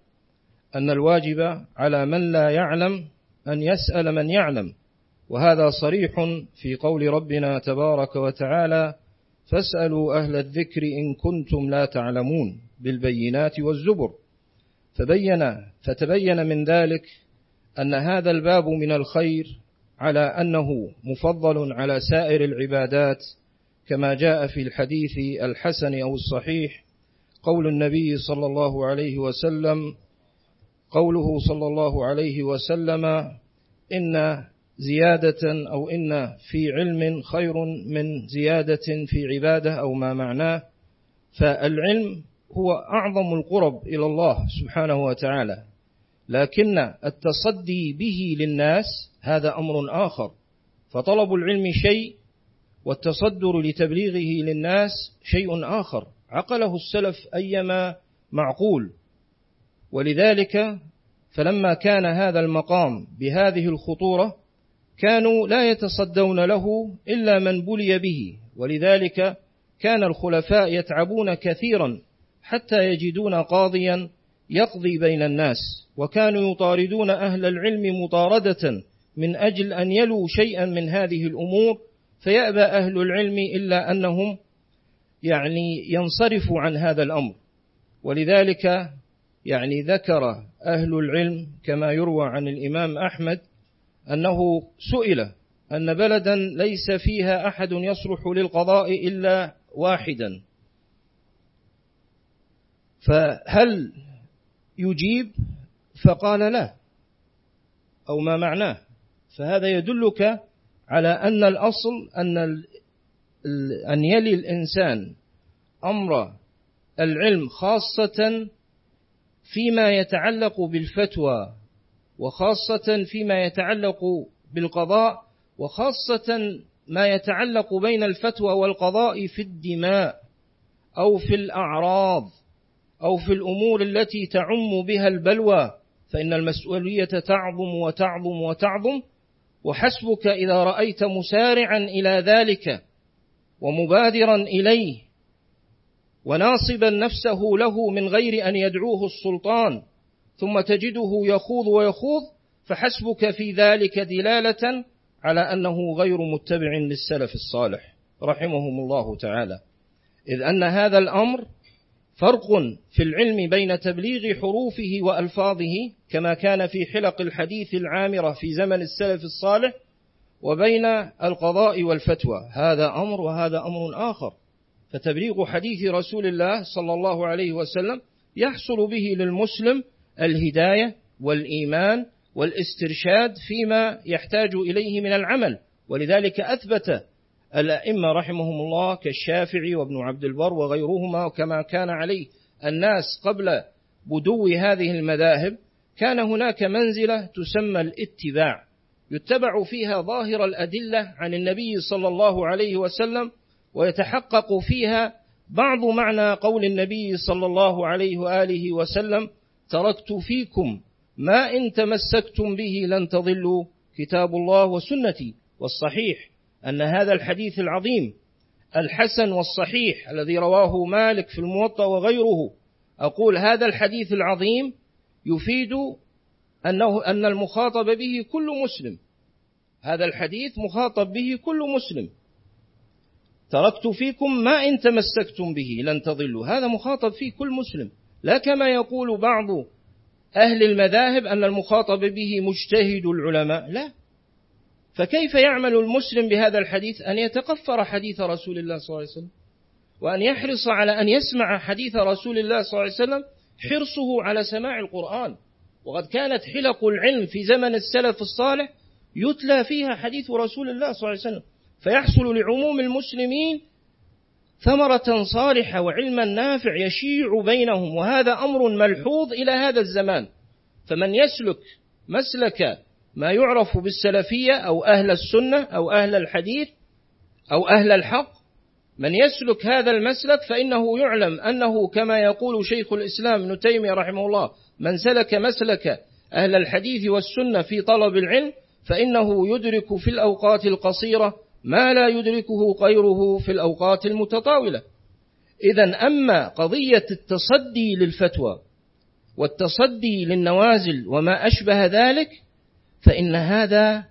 أن الواجب على من لا يعلم أن يسأل من يعلم. وهذا صريح في قول ربنا تبارك وتعالى فاسألوا أهل الذكر إن كنتم لا تعلمون بالبينات والزبر. فبين فتبين من ذلك أن هذا الباب من الخير على أنه مفضل على سائر العبادات كما جاء في الحديث الحسن أو الصحيح قول النبي صلى الله عليه وسلم قوله صلى الله عليه وسلم إن زيادة أو إن في علم خير من زيادة في عبادة أو ما معناه فالعلم هو أعظم القرب إلى الله سبحانه وتعالى. لكن التصدي به للناس هذا أمر آخر. فطلب العلم شيء والتصدر لتبليغه للناس شيء آخر. عقله السلف أيما معقول. ولذلك فلما كان هذا المقام بهذه الخطورة كانوا لا يتصدون له إلا من بلي به. ولذلك كان الخلفاء يتعبون كثيرا حتى يجدون قاضيا يقضي بين الناس وكانوا يطاردون أهل العلم مطاردة من أجل أن يلوا شيئا من هذه الأمور فيأبى أهل العلم إلا أنهم يعني ينصرفوا عن هذا الأمر. ولذلك يعني ذكر أهل العلم كما يروى عن الإمام أحمد أنه سئل أن بلدا ليس فيها أحد يصلح للقضاء إلا واحدا. فهل يجيب فقال لا أو ما معناه. فهذا يدلك على أن الأصل أن أن يلي الإنسان أمر العلم خاصة فيما يتعلق بالفتوى وخاصة فيما يتعلق بالقضاء وخاصة ما يتعلق بين الفتوى والقضاء في الدماء أو في الأعراض. أو في الأمور التي تعم بها البلوى فإن المسؤولية تعظم وتعظم وتعظم وحسبك إذا رأيت مسارعا إلى ذلك ومبادرا إليه وناصبا نفسه له من غير أن يدعوه السلطان ثم تجده يخوض ويخوض فحسبك في ذلك دلالة على أنه غير متبع للسلف الصالح. رحمهم الله تعالى. إذ أن هذا الأمر فرق في العلم بين تبليغ حروفه وألفاظه كما كان في حلق الحديث العامرة في زمن السلف الصالح وبين القضاء والفتوى. هذا أمر وهذا أمر آخر. فتبليغ حديث رسول الله صلى الله عليه وسلم يحصل به للمسلم الهداية والإيمان والإسترشاد فيما يحتاج إليه من العمل. ولذلك أثبت الأئمة رحمهم الله كالشافعي وابن عبد البر وغيرهما وكما كان عليه. الناس قبل بدو هذه المذاهب كان هناك منزلة تسمى الاتباع يتبع فيها ظاهر الأدلة عن النبي صلى الله عليه وسلم ويتحقق فيها بعض معنى قول النبي صلى الله عليه وآله وسلم تركت فيكم ما إن تمسكتم به لن تضلوا كتاب الله وسنتي والصحيح. أن هذا الحديث العظيم الحسن والصحيح الذي رواه مالك في الموطأ وغيره أقول هذا الحديث العظيم يفيد أنه أن المخاطب به كل مسلم. هذا الحديث مخاطب به كل مسلم. تركت فيكم ما إن تمسكتم به لن تضلوا. هذا مخاطب فيه كل مسلم. لا كما يقول بعض أهل المذاهب أن المخاطب به مجتهد العلماء. لا. فكيف يعمل المسلم بهذا الحديث؟ أن يتقفر حديث رسول الله صلى الله عليه وسلم وأن يحرص على أن يسمع حديث رسول الله صلى الله عليه وسلم حرصه على سماع القرآن. وقد كانت حلق العلم في زمن السلف الصالح يتلى فيها حديث رسول الله صلى الله عليه وسلم فيحصل لعموم المسلمين ثمرة صالحة وعلما نافع يشيع بينهم وهذا أمر ملحوظ إلى هذا الزمان. فمن يسلك مسلك ما يعرف بالسلفية أو أهل السنة أو أهل الحديث أو أهل الحق من يسلك هذا المسلك فإنه يعلم أنه كما يقول شيخ الإسلام ابن تيمية رحمه الله من سلك مسلك أهل الحديث والسنة في طلب العلم فإنه يدرك في الأوقات القصيرة ما لا يدركه غيره في الأوقات المتطاولة. إذا أما قضية التصدي للفتوى والتصدي للنوازل وما أشبه ذلك فإن هذا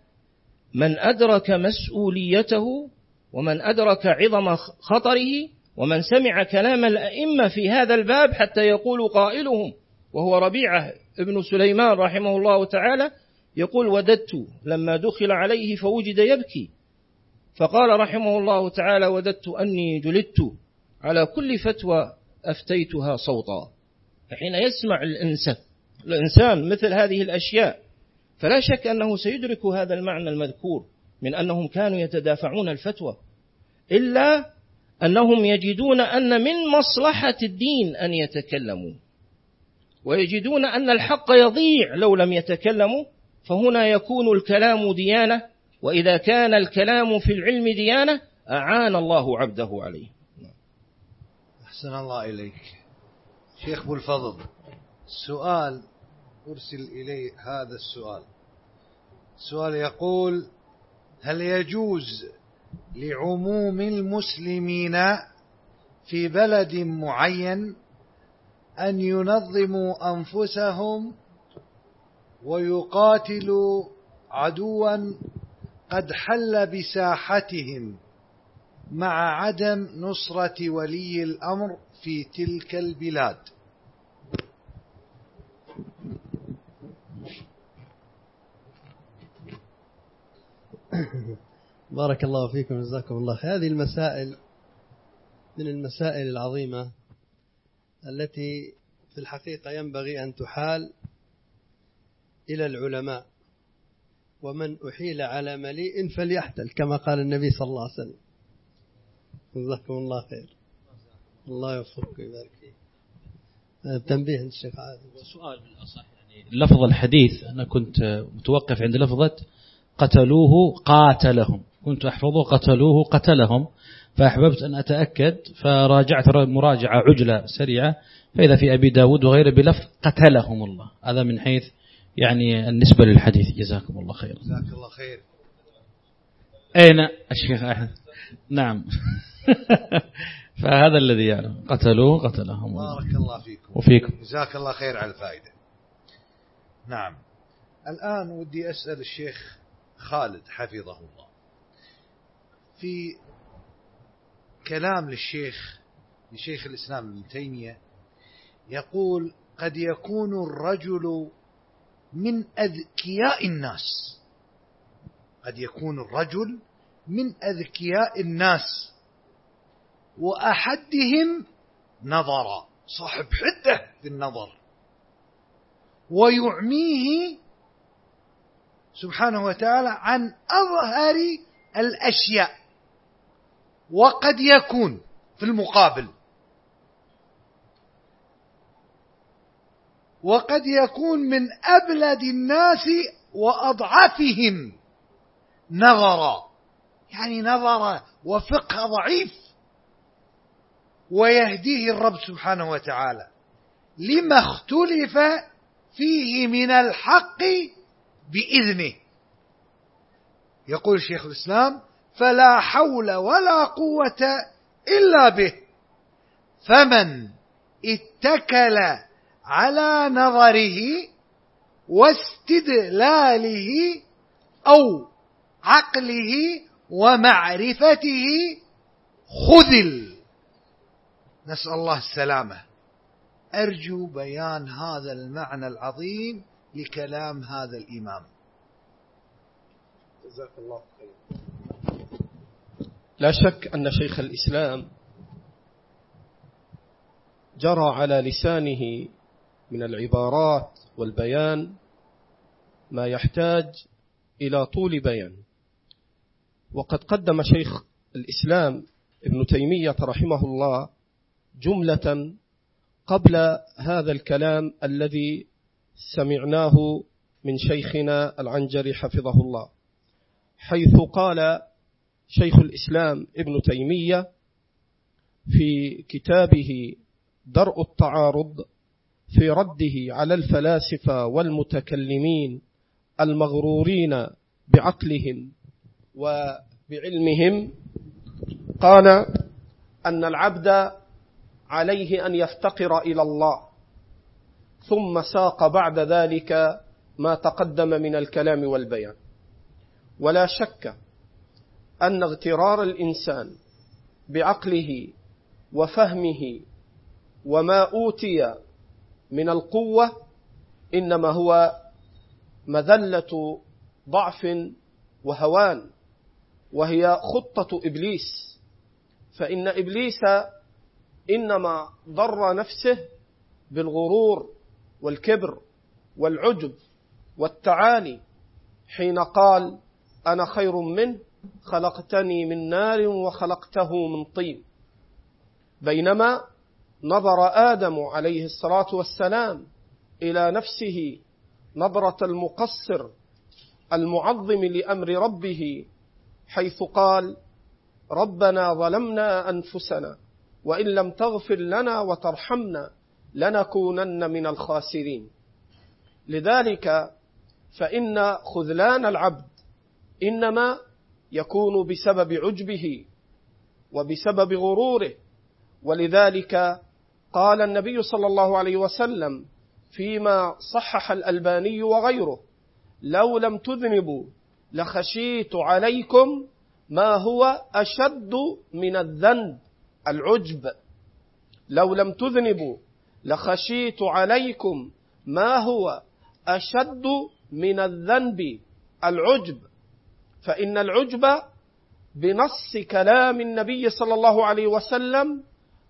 من أدرك مسؤوليته ومن أدرك عظم خطره ومن سمع كلام الأئمة في هذا الباب حتى يقول قائلهم وهو ربيعة ابن سليمان رحمه الله تعالى يقول وددت لما دخل عليه فوجد يبكي. فقال رحمه الله تعالى وددت أني جلدت على كل فتوى أفتيتها صوتا. فحين يسمع الإنسان الإنسان مثل هذه الأشياء فلا شك أنه سيدرك هذا المعنى المذكور من أنهم كانوا يتدافعون الفتوى إلا أنهم يجدون أن من مصلحة الدين أن يتكلموا ويجدون أن الحق يضيع لو لم يتكلموا فهنا يكون الكلام ديانة وإذا كان الكلام في العلم ديانة أعان الله عبده عليه. أحسن الله إليك. شيخ أبو الفضل سؤال أرسل إلي هذا السؤال. سؤال يقول هل يجوز لعموم المسلمين في بلد معين أن ينظموا أنفسهم ويقاتلوا عدوا قد حل بساحتهم مع عدم نصرة ولي الأمر في تلك البلاد؟ بارك الله فيكم جزاكم الله خير. هذه المسائل من المسائل العظيمة التي في الحقيقة ينبغي أن تحال إلى العلماء. ومن أحيل على مليء فليحتل كما قال النبي صلى الله عليه وسلم. جزاكم الله خير. الله يوفقك ويبارك فيك. تنبيه الشيخ عادل. سؤال بالأصح يعني لفظ الحديث أنا كنت متوقف عند لفظة قتلوه قاتلهم. كنت أحفظه قتلوه قتلهم. فأحببت أن أتأكد فراجعت مراجعة عجلة سريعة. فإذا في أبي داود وغيره بلفظ قتلهم الله. هذا من حيث يعني النسبة للحديث. جزاكم الله خير جزاك الله خير. أين الشيخ أحمد؟ نعم. فهذا الذي يعلم. قتلوه قتلهم بارك الله فيكم. وفيكم. جزاك الله خير على الفائدة. نعم. الآن ودي أسأل الشيخ خالد حفظه الله. في كلام للشيخ لشيخ الإسلام ابن تيمية يقول قد يكون الرجل من أذكياء الناس. قد يكون الرجل من أذكياء الناس. وأحدهم نظر صاحب حدة في النظر. ويعميه سبحانه وتعالى عن أظهر الأشياء وقد يكون في المقابل. وقد يكون من أبلد الناس وأضعفهم نظرا يعني نظر وفقه ضعيف ويهديه الرب سبحانه وتعالى. لما اختلف فيه من الحق بإذنه. يقول شيخ الإسلام فلا حول ولا قوة إلا به. فمن اتكل على نظره واستدلاله أو عقله ومعرفته خذل. نسأل الله السلامة. أرجو بيان هذا المعنى العظيم لكلام هذا الإمام. جزاك الله خير. لا شك أن شيخ الإسلام جرى على لسانه من العبارات والبيان ما يحتاج إلى طول بيان. وقد قدم شيخ الإسلام ابن تيمية رحمه الله جملة قبل هذا الكلام الذي سمعناه من شيخنا العنجري حفظه الله حيث قال شيخ الإسلام ابن تيمية في كتابه درء التعارض في رده على الفلاسفة والمتكلمين المغرورين بعقلهم وبعلمهم قال أن العبد عليه أن يفتقر إلى الله ثم ساق بعد ذلك ما تقدم من الكلام والبيان. ولا شك أن اغترار الإنسان بعقله وفهمه وما أوتي من القوة إنما هو مذلة ضعف وهوان وهي خطة إبليس. فإن إبليس إنما ضر نفسه بالغرور والكبر والعجب والتعالي حين قال أنا خير منه خلقتني من نار وخلقته من طين. بينما نظر آدم عليه الصلاة والسلام إلى نفسه نظرة المقصر المعظم لأمر ربه حيث قال ربنا ظلمنا أنفسنا وإن لم تغفر لنا وترحمنا لنكونن من الخاسرين. لذلك فإن خذلان العبد إنما يكون بسبب عجبه وبسبب غروره. ولذلك قال النبي صلى الله عليه وسلم فيما صحح الألباني وغيره لو لم تذنبوا لخشيت عليكم ما هو أشد من الذنب العجب. لو لم تذنبوا لخشيت عليكم ما هو أشد من الذنب العجب. فإن العجب بنص كلام النبي صلى الله عليه وسلم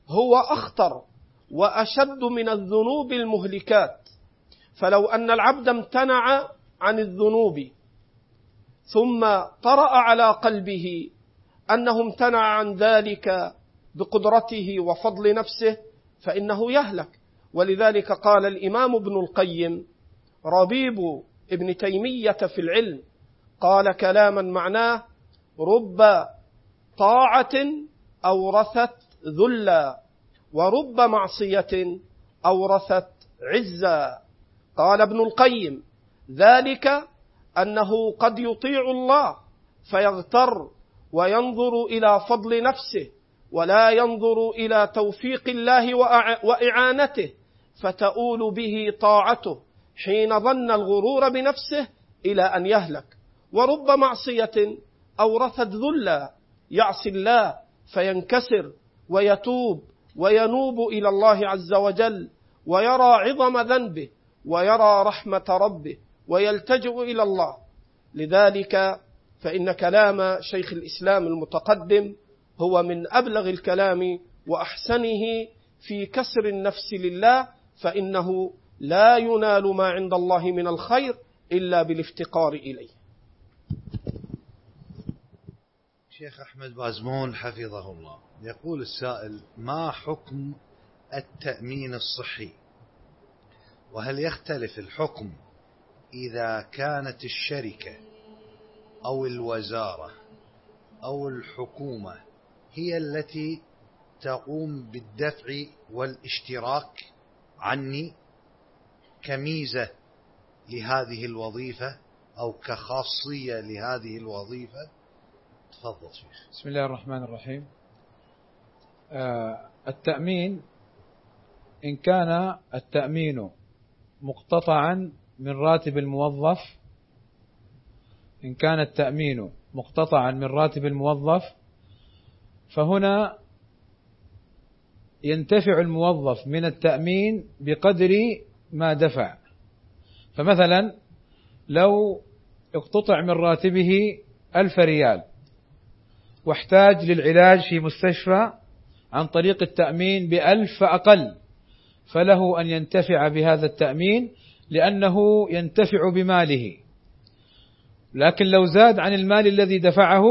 هو أخطر وأشد من الذنوب المهلكات. فلو أن العبد امتنع عن الذنوب ثم طرأ على قلبه أنه امتنع عن ذلك بقدرته وفضل نفسه فإنه يهلك. ولذلك قال الإمام ابن القيم ربيب ابن تيمية في العلم قال كلاما معناه رب طاعة أورثت ذلا ورب معصية أورثت عزا. قال ابن القيم ذلك أنه قد يطيع الله فيغتر وينظر إلى فضل نفسه ولا ينظر إلى توفيق الله وإعانته. فتؤول به طاعته حين ظن الغرور بنفسه إلى أن يهلك. ورب معصية أورثت ذلا يعصي الله فينكسر ويتوب وينوب إلى الله عز وجل ويرى عظم ذنبه ويرى رحمة ربه ويلتجئ إلى الله. لذلك فإن كلام شيخ الإسلام المتقدم هو من أبلغ الكلام وأحسنه في كسر النفس لله فإنه لا ينال ما عند الله من الخير إلا بالافتقار إليه. شيخ أحمد بازمون حفظه الله. يقول السائل ما حكم التأمين الصحي؟ وهل يختلف الحكم إذا كانت الشركة أو الوزارة أو الحكومة هي التي تقوم بالدفع والاشتراك؟ عني كميزة لهذه الوظيفة أو كخاصية لهذه الوظيفة. تفضل شيخ. بسم الله الرحمن الرحيم. آه التأمين إن كان التأمين مقتطعا من راتب الموظف إن كان التأمين مقتطعا من راتب الموظف فهنا ينتفع الموظف من التأمين بقدر ما دفع. فمثلا لو اقتطع من راتبه ألف ريال واحتاج للعلاج في مستشفى عن طريق التأمين بألف فأقل فله أن ينتفع بهذا التأمين لأنه ينتفع بماله. لكن لو زاد عن المال الذي دفعه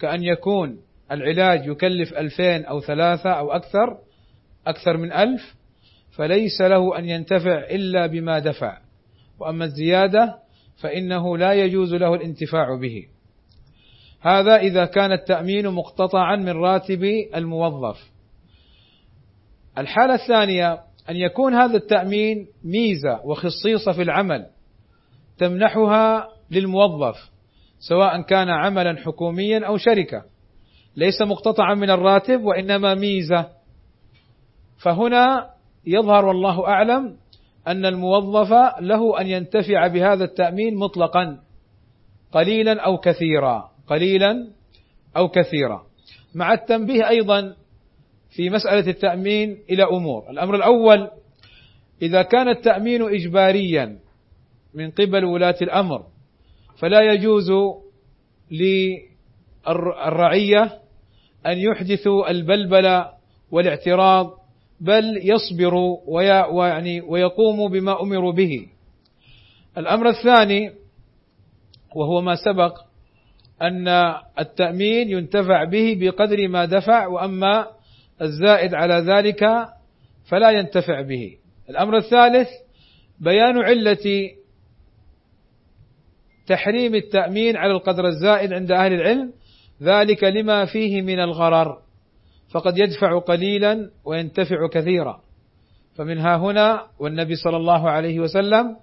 كأن يكون العلاج يكلف ألفين أو ثلاثة أو أكثر أكثر من ألف فليس له أن ينتفع إلا بما دفع. وأما الزيادة فإنه لا يجوز له الانتفاع به. هذا إذا كان التأمين مقتطعا من راتب الموظف. الحالة الثانية أن يكون هذا التأمين ميزة وخصيصة في العمل تمنحها للموظف سواء كان عملا حكوميا أو شركة. ليس مقتطعا من الراتب وإنما ميزة. فهنا يظهر والله أعلم أن الموظف له أن ينتفع بهذا التأمين مطلقا قليلا أو كثيرا قليلا أو كثيرا. مع التنبيه أيضا في مسألة التأمين إلى أمور. الأمر الأول إذا كان التأمين إجباريا من قبل ولاة الأمر فلا يجوز للرعية أن يحدثوا البلبلة والاعتراض بل يصبروا ويعني ويقوموا بما أمروا به. الأمر الثاني وهو ما سبق أن التأمين ينتفع به بقدر ما دفع وأما الزائد على ذلك فلا ينتفع به. الأمر الثالث بيان علة تحريم التأمين على القدر الزائد عند أهل العلم ذلك لما فيه من الغرر. فقد يدفع قليلا وينتفع كثيرا. فمنها هنا والنبي صلى الله عليه وسلم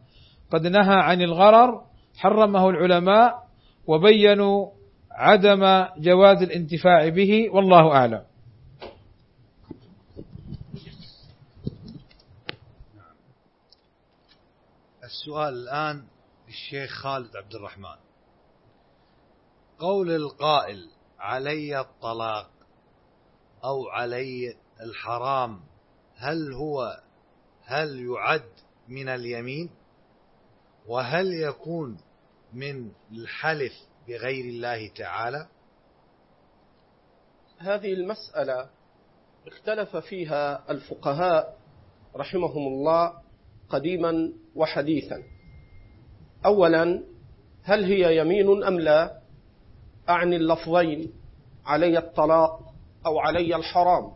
قد نهى عن الغرر حرمه العلماء وبينوا عدم جواز الانتفاع به والله أعلم. السؤال الآن الشيخ خالد عبد الرحمن. قول القائل علي الطلاق أو علي الحرام هل هو هل يعد من اليمين؟ وهل يكون من الحلف بغير الله تعالى؟ هذه المسألة اختلف فيها الفقهاء رحمهم الله قديما وحديثا. أولا هل هي يمين أم لا؟ أعني اللفظين علي الطلاق أو علي الحرام.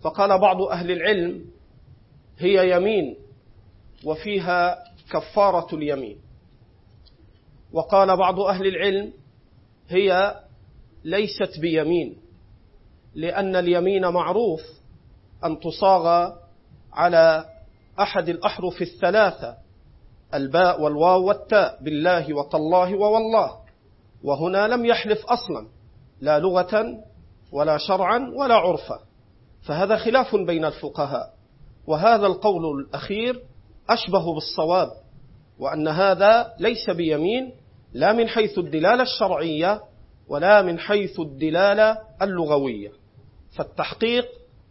فقال بعض أهل العلم هي يمين وفيها كفارة اليمين. وقال بعض أهل العلم هي ليست بيمين لأن اليمين معروف أن تصاغ على أحد الأحرف الثلاثة الباء والواو والتاء بالله وتالله ووالله. وهنا لم يحلف أصلا لا لغة ولا شرعا ولا عرفا. فهذا خلاف بين الفقهاء. وهذا القول الأخير أشبه بالصواب وأن هذا ليس بيمين لا من حيث الدلالة الشرعية ولا من حيث الدلالة اللغوية. فالتحقيق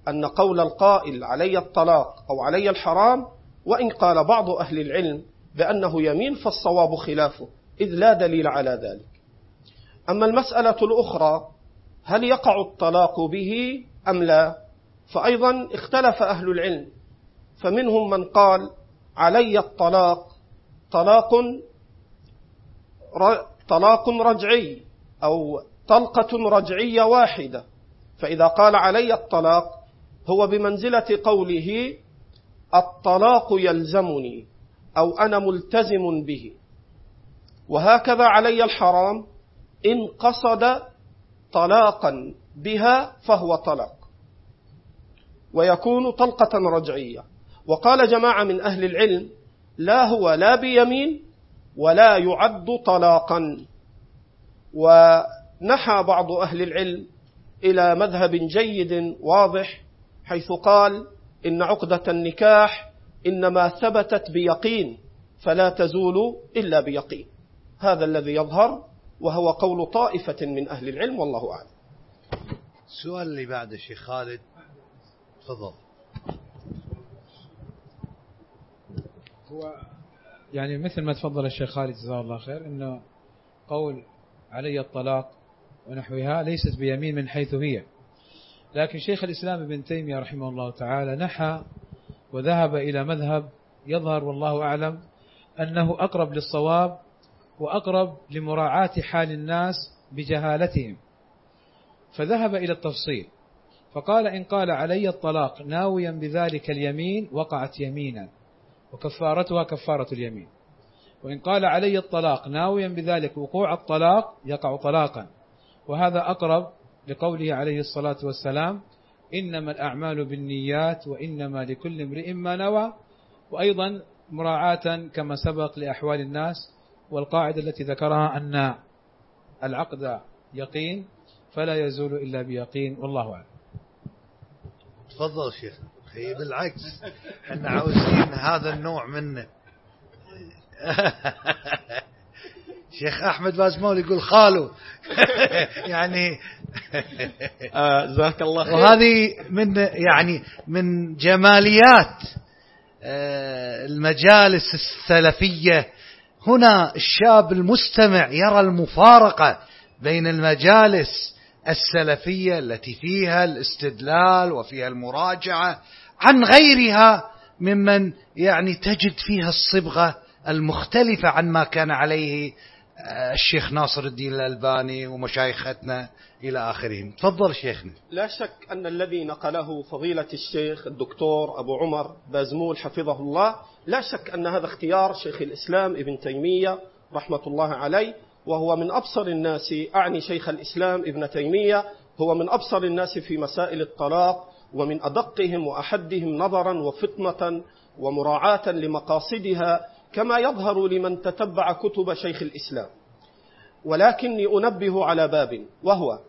أن قول القائل علي الطلاق أو علي الحرام وإن قال بعض أهل العلم بأنه يمين فالصواب خلافه إذ لا دليل على ذلك. أما المسألة الأخرى هل يقع الطلاق به أم لا؟ فأيضا اختلف أهل العلم فمنهم من قال علي الطلاق طلاق طلاق رجعي أو طلقة رجعية واحدة. فإذا قال علي الطلاق هو بمنزلة قوله الطلاق يلزمني أو أنا ملتزم به. وهكذا علي الحرام إن قصد طلاقا بها فهو طلاق. ويكون طلقة رجعية. وقال جماعة من أهل العلم لا هو لا بيمين ولا يعد طلاقا. ونحى بعض أهل العلم إلى مذهب جيد واضح حيث قال إن عقدة النكاح إنما ثبتت بيقين فلا تزول إلا بيقين. هذا الذي يظهر وهو قول طائفة من أهل العلم والله أعلم. السؤال اللي بعده شيخ خالد. تفضل. هو يعني مثل ما تفضل الشيخ خالد جزاه الله خير إنه قول علي الطلاق ونحوها ليست بيمين من حيث هي. لكن شيخ الإسلام ابن تيمية رحمه الله تعالى نحى وذهب إلى مذهب يظهر والله أعلم أنه أقرب للصواب وأقرب لمراعاة حال الناس بجهالتهم. فذهب إلى التفصيل فقال إن قال علي الطلاق ناويا بذلك اليمين وقعت يمينا وكفارتها كفارة اليمين. وإن قال علي الطلاق ناويا بذلك وقوع الطلاق يقع طلاقا. وهذا أقرب لقوله عليه الصلاة والسلام إنما الأعمال بالنيات وإنما لكل امرئ ما نوى. وأيضا مراعاة كما سبق لأحوال الناس والقاعدة التي ذكرها أن العقد يقين فلا يزول إلا بيقين والله أعلم. تفضل شيخ. هي بالعكس إحنا عاوزين هذا النوع منه شيخ أحمد بازمول يقول خالو. يعني جزاك الله خير. وهذه من يعني من جماليات آه، المجالس السلفية هنا الشاب المستمع يرى المفارقة بين المجالس السلفية التي فيها الاستدلال وفيها المراجعة عن غيرها ممن يعني تجد فيها الصبغة المختلفة عن ما كان عليه آه، الشيخ ناصر الدين الألباني ومشايختنا إلى آخرهم. تفضل شيخنا. لا شك أن الذي نقله فضيلة الشيخ الدكتور أبو عمر بازمول حفظه الله لا شك أن هذا اختيار شيخ الإسلام ابن تيمية رحمة الله عليه وهو من أبصر الناس أعني شيخ الإسلام ابن تيمية هو من أبصر الناس في مسائل الطلاق ومن أدقهم وأحدهم نظرا وفطنة ومراعاة لمقاصدها كما يظهر لمن تتبع كتب شيخ الإسلام. ولكني أنبه على باب وهو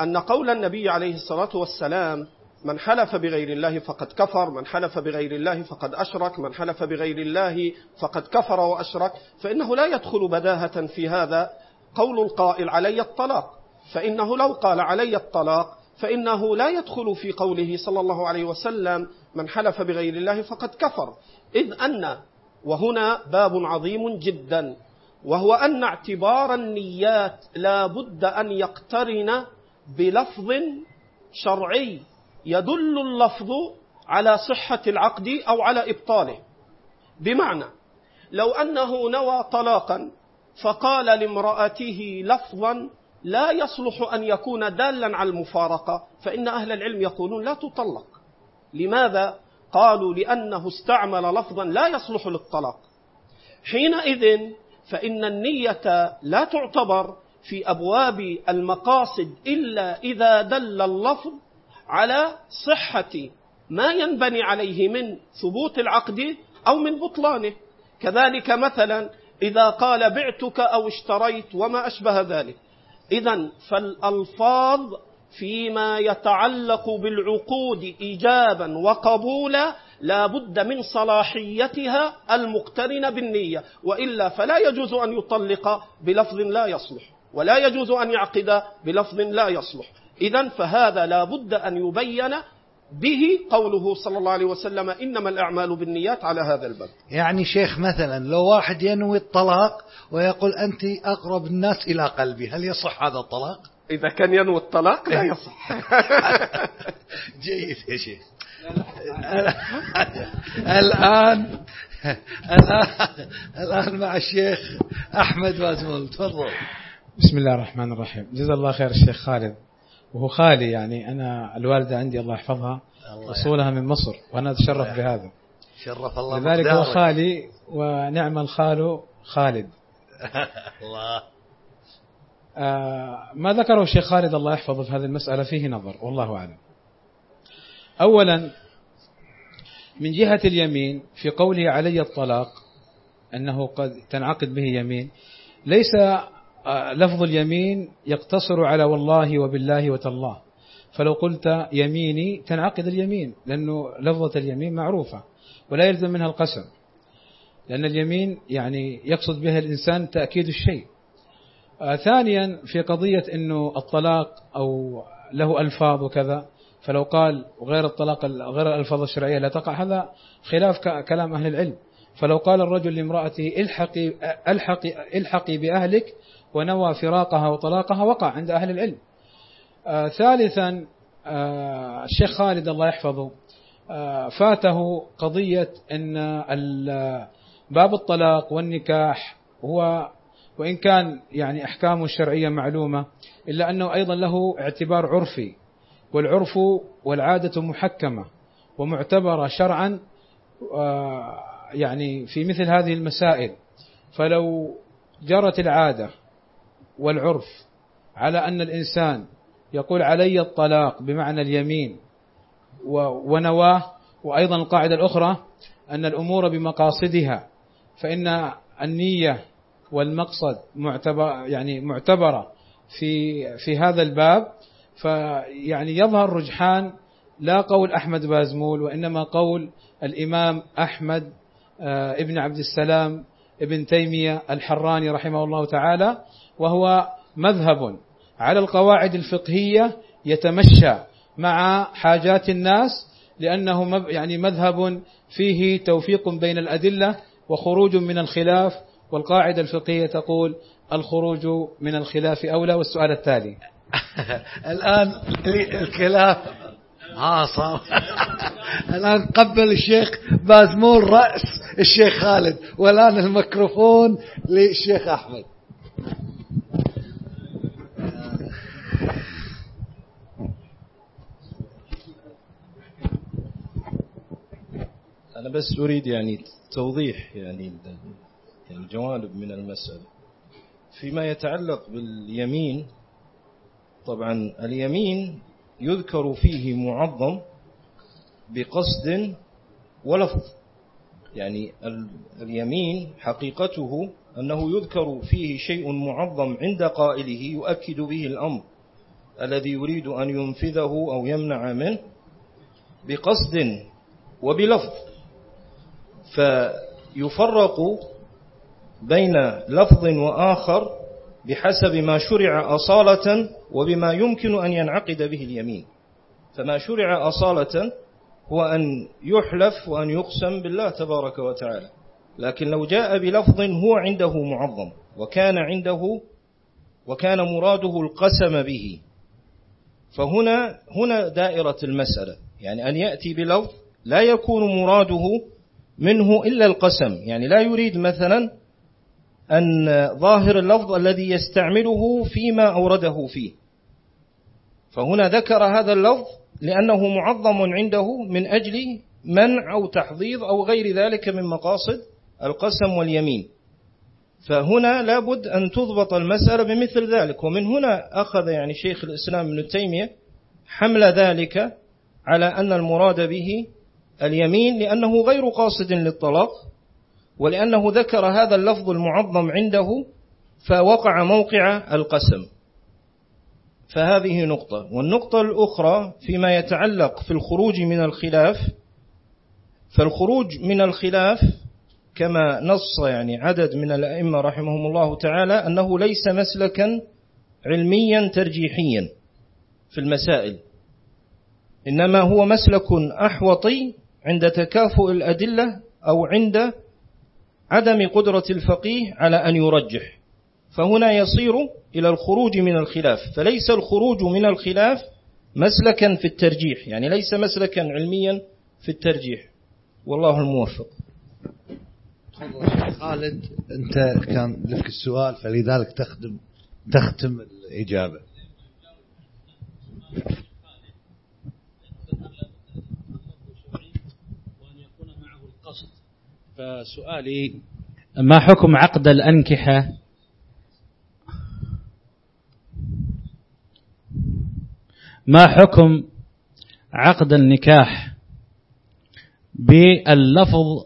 أن قول النبي عليه الصلاة والسلام من حلف بغير الله فقد كفر من حلف بغير الله فقد أشرك من حلف بغير الله فقد كفر وأشرك فإنه لا يدخل بداهة في هذا قول القائل علي الطلاق فإنه لو قال علي الطلاق فإنه لا يدخل في قوله صلى الله عليه وسلم من حلف بغير الله فقد كفر. إذ أن وهنا باب عظيم جدا وهو أن اعتبار النيات لا بد أن يقترن بلفظ شرعي. يدل اللفظ على صحة العقد أو على إبطاله. بمعنى لو أنه نوى طلاقا فقال لامرأته لفظا لا يصلح أن يكون دالا على المفارقة فإن أهل العلم يقولون لا تطلق. لماذا؟ قالوا لأنه استعمل لفظا لا يصلح للطلاق. حينئذ فإن النية لا تعتبر في أبواب المقاصد إلا إذا دل اللفظ على صحة ما ينبني عليه من ثبوت العقد أو من بطلانه. كذلك مثلا إذا قال بعتك أو اشتريت وما أشبه ذلك. إذا فالألفاظ فيما يتعلق بالعقود إيجابا وقبولا لا بد من صلاحيتها المقترنة بالنية وإلا فلا يجوز أن يطلق بلفظ لا يصلح ولا يجوز أن يعقد بلفظ لا يصلح. إذا فهذا لا بد أن يبين به قوله صلى الله عليه وسلم إنما الأعمال بالنيات على هذا الباب يعني شيخ مثلا لو واحد ينوي الطلاق ويقول أنت أقرب الناس إلى قلبي هل يصح هذا الطلاق؟ إذا كان ينوي الطلاق لا يصح. جيد يا شيخ. الآن الآن الآن مع الشيخ أحمد بازمول تفضل. بسم الله الرحمن الرحيم. جزا الله خير الشيخ خالد. وهو خالي يعني أنا الوالدة عندي الله يحفظها الله أصولها من مصر وأنا أتشرف بهذا. شرف الله لذلك هو. خالي ونعم الخال خالد. الله. آه، ما ذكره الشيخ خالد الله يحفظه في هذه المسألة فيه نظر والله أعلم. أولا من جهة اليمين في قوله علي الطلاق أنه قد تنعقد به يمين ليس لفظ اليمين يقتصر على والله وبالله وتالله. فلو قلت يميني تنعقد اليمين لأنه لفظة اليمين معروفة ولا يلزم منها القسم. لأن اليمين يعني يقصد بها الإنسان تأكيد الشيء. آه، ثانيا في قضية أنه الطلاق أو له ألفاظ وكذا فلو قال غير الطلاق غير الألفاظ الشرعية لا تقع هذا خلاف كلام أهل العلم. فلو قال الرجل لامرأته الحقي الحقي الحقي بأهلك ونوى فراقها وطلاقها وقع عند أهل العلم. آه ثالثا آه الشيخ خالد الله يحفظه آه فاته قضية أن باب الطلاق والنكاح هو وإن كان يعني أحكامه الشرعية معلومة إلا أنه أيضا له اعتبار عرفي والعرف والعادة محكمة ومعتبرة شرعا آه، يعني في مثل هذه المسائل. فلو جرت العادة والعرف على أن الإنسان يقول علي الطلاق بمعنى اليمين ونواه وأيضا القاعدة الأخرى أن الأمور بمقاصدها فإن النية والمقصد معتبر يعني معتبرة في في هذا الباب فيعني يظهر رجحان لا قول أحمد بازمول وإنما قول الإمام أحمد آه، ابن عبد السلام ابن تيمية الحراني رحمه الله تعالى. وهو مذهب على القواعد الفقهية يتمشى مع حاجات الناس لأنه يعني مذهب فيه توفيق بين الأدلة وخروج من الخلاف والقاعدة الفقهية تقول الخروج من الخلاف أولى والسؤال التالي. الآن الخلاف. ها صار الآن قبل الشيخ بازمول رأس الشيخ خالد والآن الميكروفون للشيخ أحمد. أنا بس أريد يعني توضيح يعني يعني جوانب من المسألة. فيما يتعلق باليمين طبعا اليمين يذكر فيه معظم بقصد ولفظ. يعني ال- اليمين حقيقته أنه يذكر فيه شيء معظم عند قائله يؤكد به الأمر الذي يريد أن ينفذه أو يمنع منه بقصد وبلفظ. فيفرق بين لفظ وآخر بحسب ما شرع أصالة وبما يمكن أن ينعقد به اليمين. فما شرع أصالة هو أن يحلف وأن يقسم بالله تبارك وتعالى. لكن لو جاء بلفظ هو عنده معظم وكان عنده وكان مراده القسم به. فهنا هنا دائرة المسألة. يعني أن يأتي بلفظ لا يكون مراده منه إلا القسم. يعني لا يريد مثلا أن ظاهر اللفظ الذي يستعمله فيما أورده فيه. فهنا ذكر هذا اللفظ لأنه معظم عنده من أجل منع أو تحضيض أو غير ذلك من مقاصد القسم واليمين. فهنا لابد أن تضبط المسألة بمثل ذلك. ومن هنا أخذ يعني شيخ الإسلام ابن تيمية حمل ذلك على أن المراد به اليمين لأنه غير قاصد للطلاق ولأنه ذكر هذا اللفظ المعظم عنده فوقع موقع القسم. فهذه نقطة. والنقطة الأخرى فيما يتعلق في الخروج من الخلاف فالخروج من الخلاف كما نص يعني عدد من الأئمة رحمهم الله تعالى أنه ليس مسلكا علميا ترجيحيا في المسائل إنما هو مسلك أحوطي عند تكافؤ الأدلة أو عند عدم قدرة الفقيه على أن يرجح. فهنا يصير إلى الخروج من الخلاف. فليس الخروج من الخلاف مسلكا في الترجيح. يعني ليس مسلكا علميا في الترجيح. والله الموفق. خالد أنت كان لك السؤال فلذلك تخدم تختم الإجابة. فسؤالي ما حكم عقد الأنكحة؟ ما حكم عقد النكاح باللفظ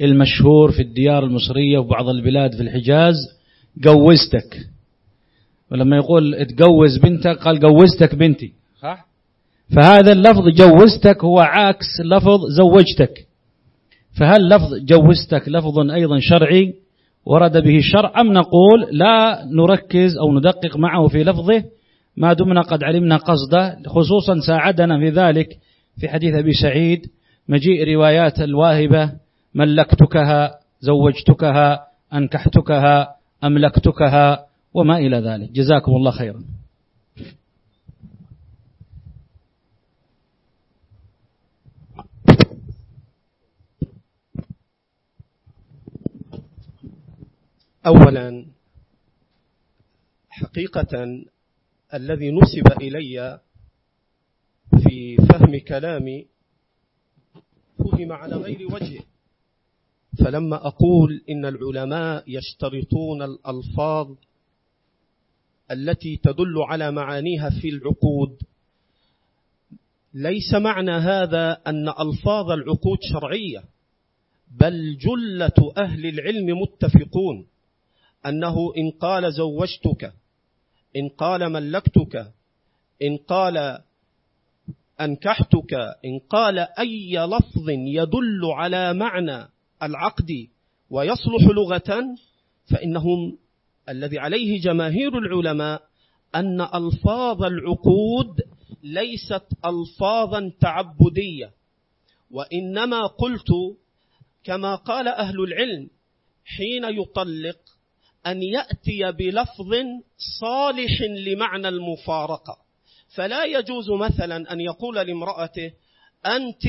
المشهور في الديار المصرية وبعض البلاد في الحجاز جوزتك ولما يقول اتجوز بنتك قال جوزتك بنتي صح؟ فهذا اللفظ جوزتك هو عكس لفظ زوجتك فهل لفظ جوزتك لفظ أيضا شرعي ورد به الشرع أم نقول لا نركز أو ندقق معه في لفظه؟ ما دمنا قد علمنا قصده خصوصا ساعدنا في ذلك في حديث أبي سعيد مجيء روايات الواهبة ملكتكها زوجتكها أنكحتكها أملكتكها وما إلى ذلك. جزاكم الله خيرا. أولا حقيقة الذي نسب إلي في فهم كلامي فهم على غير وجه. فلما أقول إن العلماء يشترطون الألفاظ التي تدل على معانيها في العقود ليس معنى هذا أن ألفاظ العقود شرعية بل جلة أهل العلم متفقون. أنه إن قال زوجتك إن قال ملكتك إن قال أنكحتك إن قال أي لفظ يدل على معنى العقد ويصلح لغة فإنهم الذي عليه جماهير العلماء أن ألفاظ العقود ليست ألفاظا تعبدية. وإنما قلت كما قال أهل العلم حين يطلق أن يأتي بلفظ صالح لمعنى المفارقة. فلا يجوز مثلا أن يقول لامرأته أنت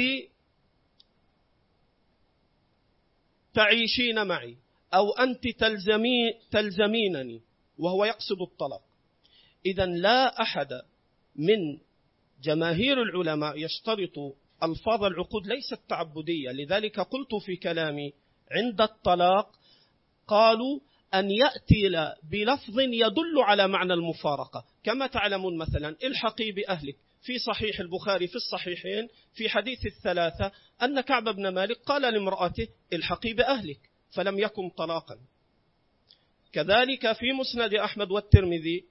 تعيشين معي أو أنت تلزمي تلزمينني وهو يقصد الطلاق. إذا لا أحد من جماهير العلماء يشترط ألفاظ العقود ليست تعبدية. لذلك قلت في كلامي عند الطلاق قالوا أن يأتي بلفظ يدل على معنى المفارقة. كما تعلمون مثلا الحقي بأهلك. في صحيح البخاري في الصحيحين في حديث الثلاثة أن كعب بن مالك قال لامرأته الحقي بأهلك فلم يكن طلاقا. كذلك في مسند أحمد والترمذي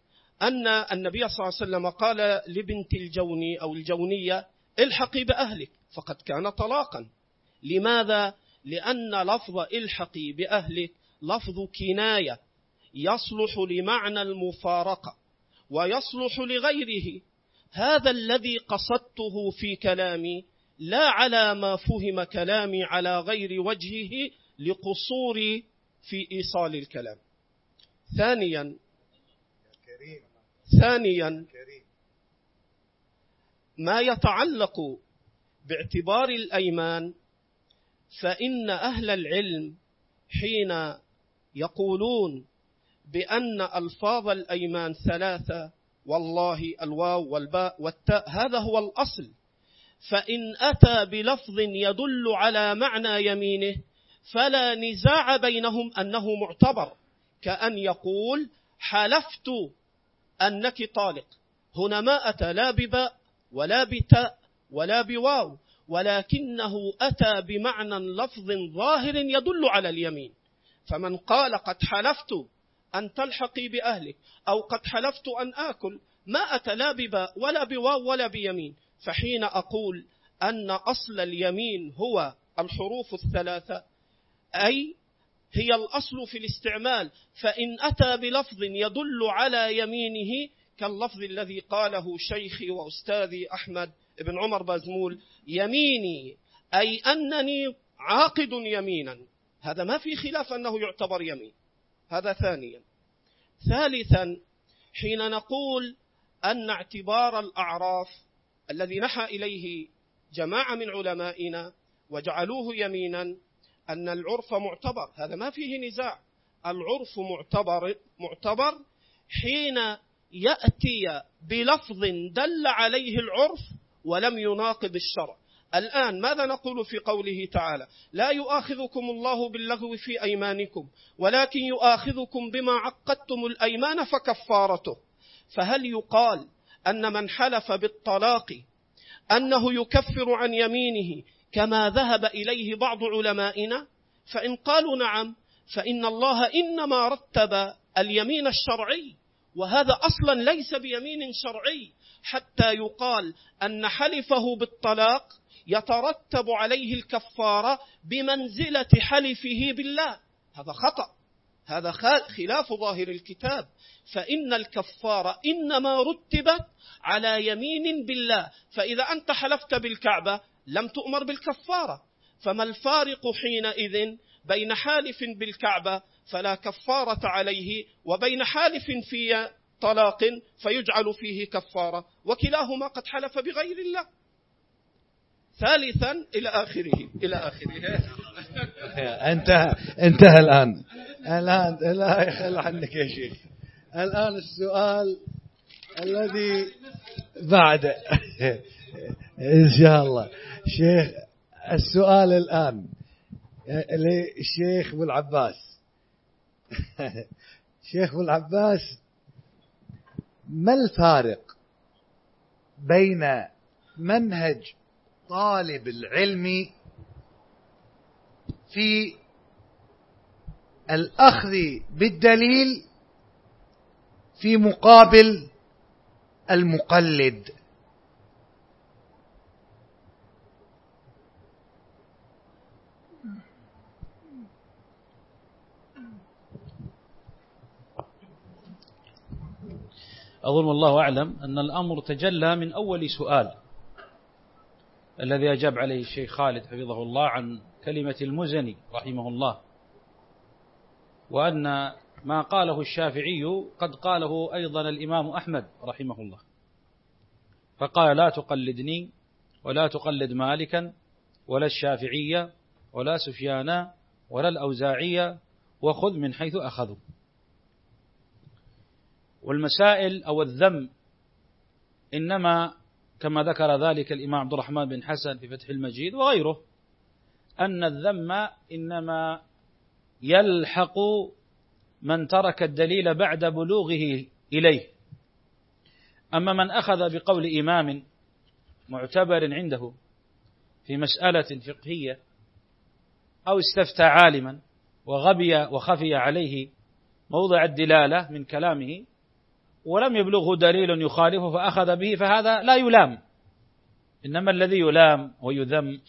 أن النبي صلى الله عليه وسلم قال لبنت الجوني أو الجونية الحقي بأهلك فقد كان طلاقا. لماذا؟ لأن لفظ الحقي بأهلك لفظ كناية يصلح لمعنى المفارقة ويصلح لغيره. هذا الذي قصدته في كلامي لا على ما فهم كلامي على غير وجهه لقصوري في إيصال الكلام. ثانيا ثانيا ما يتعلق باعتبار الأيمان فإن أهل العلم حين يقولون بأن ألفاظ الأيمان ثلاثة والله الواو والباء والتاء هذا هو الأصل. فإن أتى بلفظ يدل على معنى يمينه فلا نزاع بينهم أنه معتبر. كأن يقول حلفت أنك طالق. هنا ما أتى لا بباء ولا بتاء ولا بواو ولكنه أتى بمعنى لفظ ظاهر يدل على اليمين. فمن قال قد حلفت أن تلحقي بأهلك أو قد حلفت أن آكل ما أتى لا بباء ولا بواو ولا بيمين. فحين أقول أن أصل اليمين هو الحروف الثلاثة أي هي الأصل في الاستعمال فإن أتى بلفظ يدل على يمينه كاللفظ الذي قاله شيخي وأستاذي أحمد بن عمر بازمول يميني أي أنني عاقد يمينا. هذا ما في خلاف أنه يعتبر يمين. هذا ثانيا. ثالثا حين نقول أن اعتبار الأعراف الذي نحى إليه جماعة من علمائنا وجعلوه يمينا أن العرف معتبر. هذا ما فيه نزاع. العرف معتبر معتبر حين يأتي بلفظ دل عليه العرف ولم يناقض الشرع. الآن ماذا نقول في قوله تعالى؟ لا يؤاخذكم الله باللغو في أيمانكم ولكن يؤاخذكم بما عقدتم الأيمان فكفارته. فهل يقال أن من حلف بالطلاق أنه يكفر عن يمينه كما ذهب إليه بعض علمائنا؟ فإن قالوا نعم فإن الله إنما رتب اليمين الشرعي وهذا أصلا ليس بيمين شرعي حتى يقال أن حلفه بالطلاق يترتب عليه الكفارة بمنزلة حلفه بالله. هذا خطأ. هذا خلاف ظاهر الكتاب. فإن الكفارة إنما رتبت على يمين بالله. فإذا أنت حلفت بالكعبة لم تؤمر بالكفارة. فما الفارق حينئذ بين حالف بالكعبة فلا كفارة عليه وبين حالف في طلاق فيجعل فيه كفارة. وكلاهما قد حلف بغير الله. ثالثا إلى آخره إلى آخره. انتهى انتهى الآن. الآن لا يخل عنك يا شيخ. الآن السؤال الذي بعد. إن شاء الله. شيخ السؤال الآن للشيخ أبو العباس. شيخ أبو العباس ما الفارق بين منهج طالب العلم في الأخذ بالدليل في مقابل المقلد. أظن والله أعلم أن الأمر تجلى من أول سؤال. الذي أجاب عليه الشيخ خالد حفظه الله عن كلمة المزني رحمه الله وأن ما قاله الشافعي قد قاله أيضا الإمام أحمد رحمه الله. فقال لا تقلدني ولا تقلد مالكا ولا الشافعية ولا سفيانا ولا الأوزاعية وخذ من حيث أخذوا. والمسائل أو الذم إنما كما ذكر ذلك الإمام عبد الرحمن بن حسن في فتح المجيد وغيره أن الذم إنما يلحق من ترك الدليل بعد بلوغه إليه. أما من أخذ بقول إمام معتبر عنده في مسألة فقهية أو استفتى عالما وغبي وخفي عليه موضع الدلالة من كلامه ولم يبلغه دليل يخالفه فأخذ به فهذا لا يلام. إنما الذي يلام ويذم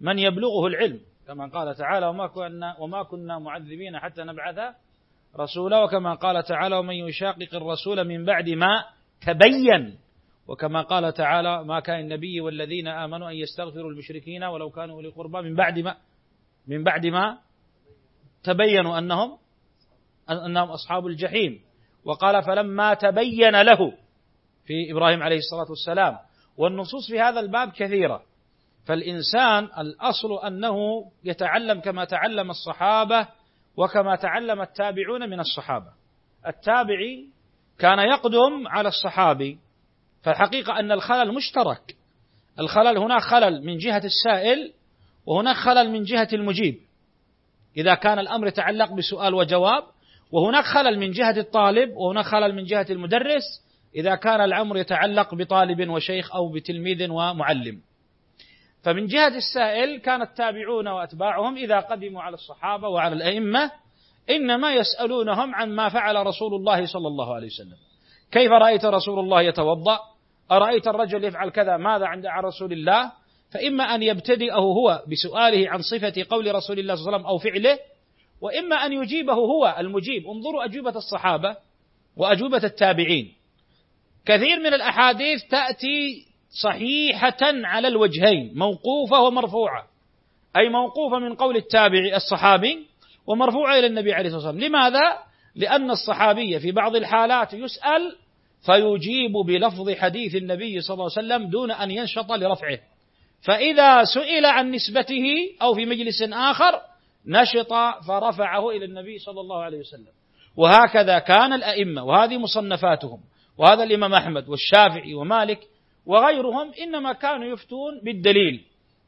من يبلغه العلم. كما قال تعالى وما كنا, وما كنا معذبين حتى نبعث رسوله وكما قال تعالى ومن يشاقق الرسول من بعد ما تبين. وكما قال تعالى ما كان النبي والذين آمنوا أن يستغفروا المشركين ولو كانوا أولي قربى من بعد ما من بعد ما تبينوا أنهم أنهم أصحاب الجحيم. وقال فلما تبين له في إبراهيم عليه الصلاة والسلام والنصوص في هذا الباب كثيرة. فالإنسان الأصل أنه يتعلم كما تعلم الصحابة وكما تعلم التابعون من الصحابة. التابعي كان يقدم على الصحابي فالحقيقة أن الخلل مشترك. الخلل هناك خلل من جهة السائل وهناك خلل من جهة المجيب. إذا كان الأمر يتعلق بسؤال وجواب وهناك خلل من جهة الطالب وهناك خلل من جهة المدرس إذا كان الأمر يتعلق بطالب وشيخ أو بتلميذ ومعلم. فمن جهة السائل كان التابعون وأتباعهم إذا قدموا على الصحابة وعلى الأئمة إنما يسألونهم عن ما فعل رسول الله صلى الله عليه وسلم. كيف رأيت رسول الله يتوضأ؟ أرأيت الرجل يفعل كذا؟ ماذا عند عن رسول الله؟ فإما أن يبتدئه هو بسؤاله عن صفة قول رسول الله صلى الله عليه وسلم أو فعله وإما أن يجيبه هو المجيب. انظروا أجوبة الصحابة وأجوبة التابعين. كثير من الأحاديث تأتي صحيحة على الوجهين موقوفة ومرفوعة. أي موقوفة من قول التابعي الصحابي ومرفوعة إلى النبي عليه الصلاة والسلام. لماذا؟ لأن الصحابي في بعض الحالات يسأل فيجيب بلفظ حديث النبي صلى الله عليه وسلم دون أن ينشط لرفعه. فإذا سئل عن نسبته أو في مجلس آخر نشط فرفعه إلى النبي صلى الله عليه وسلم. وهكذا كان الأئمة وهذه مصنفاتهم وهذا الإمام أحمد والشافعي ومالك وغيرهم إنما كانوا يفتون بالدليل.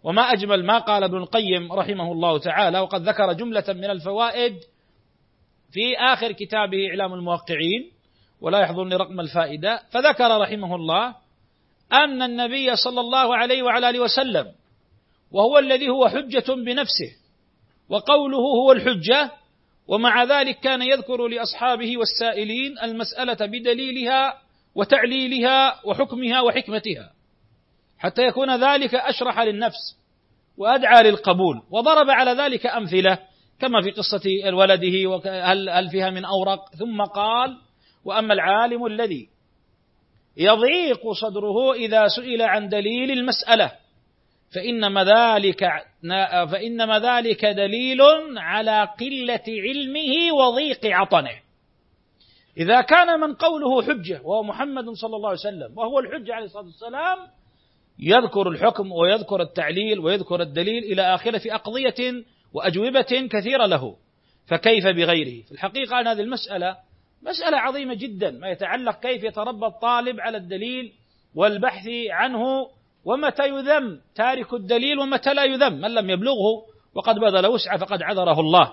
وما أجمل ما قال ابن القيم رحمه الله تعالى وقد ذكر جملة من الفوائد في آخر كتابه إعلام الموقعين ولا يحضرني رقم الفائدة فذكر رحمه الله أن النبي صلى الله عليه وعلى آله وسلم وهو الذي هو حجة بنفسه وقوله هو الحجة ومع ذلك كان يذكر لأصحابه والسائلين المسألة بدليلها وتعليلها وحكمها وحكمتها حتى يكون ذلك أشرح للنفس وأدعى للقبول وضرب على ذلك أمثلة كما في قصة ولده هل فيها من أورق ثم قال وأما العالم الذي يضيق صدره إذا سئل عن دليل المسألة فإنما ذلك فإنما ذلك دليل على قلة علمه وضيق عطنه. إذا كان من قوله حجة وهو محمد صلى الله عليه وسلم وهو الحجة عليه الصلاة والسلام يذكر الحكم ويذكر التعليل ويذكر الدليل إلى آخرة في أقضية وأجوبة كثيرة له. فكيف بغيره؟ في الحقيقة أن هذه المسألة مسألة عظيمة جدا ما يتعلق كيف يتربى الطالب على الدليل والبحث عنه ومتى يذم؟ تارك الدليل ومتى لا يذم؟ من لم يبلغه وقد بذل وسعة فقد عذره الله.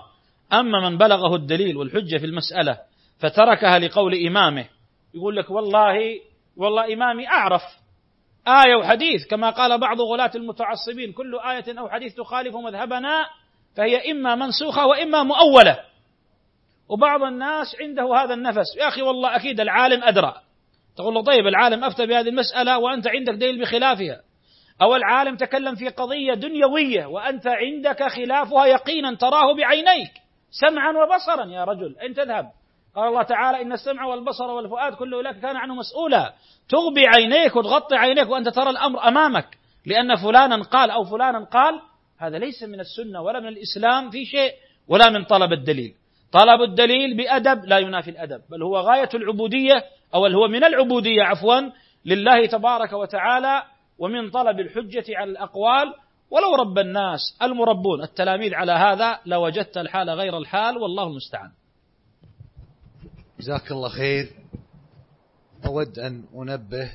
أما من بلغه الدليل والحجة في المسألة فتركها لقول إمامه يقول لك والله والله إمامي أعرف آية وحديث كما قال بعض غلاة المتعصبين كل آية أو حديث تخالف مذهبنا فهي إما منسوخة وإما مؤولة. وبعض الناس عنده هذا النفس يا أخي والله أكيد العالم أدرى. تقول له طيب العالم أفتى بهذه المسألة وأنت عندك دليل بخلافها. أو العالم تكلم في قضية دنيوية وأنت عندك خلافها يقينا تراه بعينيك سمعا وبصرا يا رجل. أنت تذهب قال الله تعالى إن السمع والبصر والفؤاد كل أولئك كان عنه مسؤولا. تغبي عينيك وتغطي عينيك وأنت ترى الأمر أمامك. لأن فلانا قال أو فلانا قال هذا ليس من السنة ولا من الإسلام في شيء ولا من طلب الدليل. طلب الدليل بأدب لا ينافي الأدب بل هو غاية العبودية أو هو من العبودية عفوا لله تبارك وتعالى ومن طلب الحجة على الأقوال. ولو رب الناس المربون التلاميذ على هذا لوجدت الحال غير الحال والله المستعان. جزاك الله خير. أود أن أنبه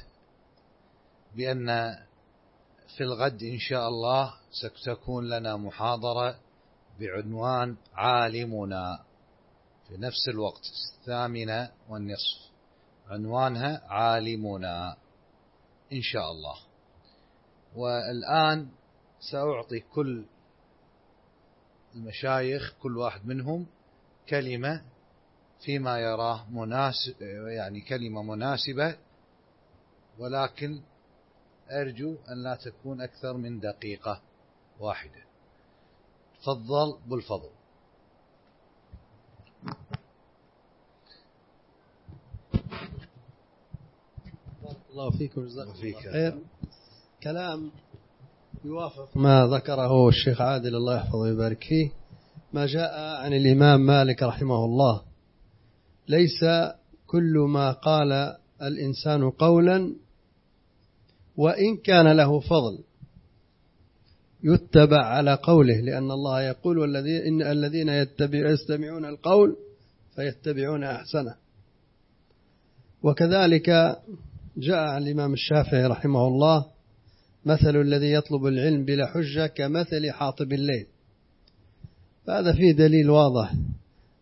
بأن في الغد إن شاء الله ستكون لنا محاضرة بعنوان عالمنا. في نفس الوقت. الثامنة والنصف. عنوانها عالمنا. إن شاء الله. والآن سأعطي كل المشايخ كل واحد منهم كلمة فيما يراه مناسب يعني كلمة مناسبة. ولكن أرجو أن لا تكون أكثر من دقيقة واحدة. تفضل بالفضل. بارك الله فيك وجزاكم الله خير. كلام يوافق ما ذكره الشيخ عادل الله يحفظه ويبارك فيه. ما جاء عن الإمام مالك رحمه الله. ليس كل ما قال الإنسان قولا وإن كان له فضل. يتبع على قوله لأن الله يقول إن الذين يتبع يستمعون القول فيتبعون أحسنه. وكذلك جاء عن الإمام الشافعي رحمه الله مثل الذي يطلب العلم بلا حجة كمثل حاطب الليل. فهذا فيه دليل واضح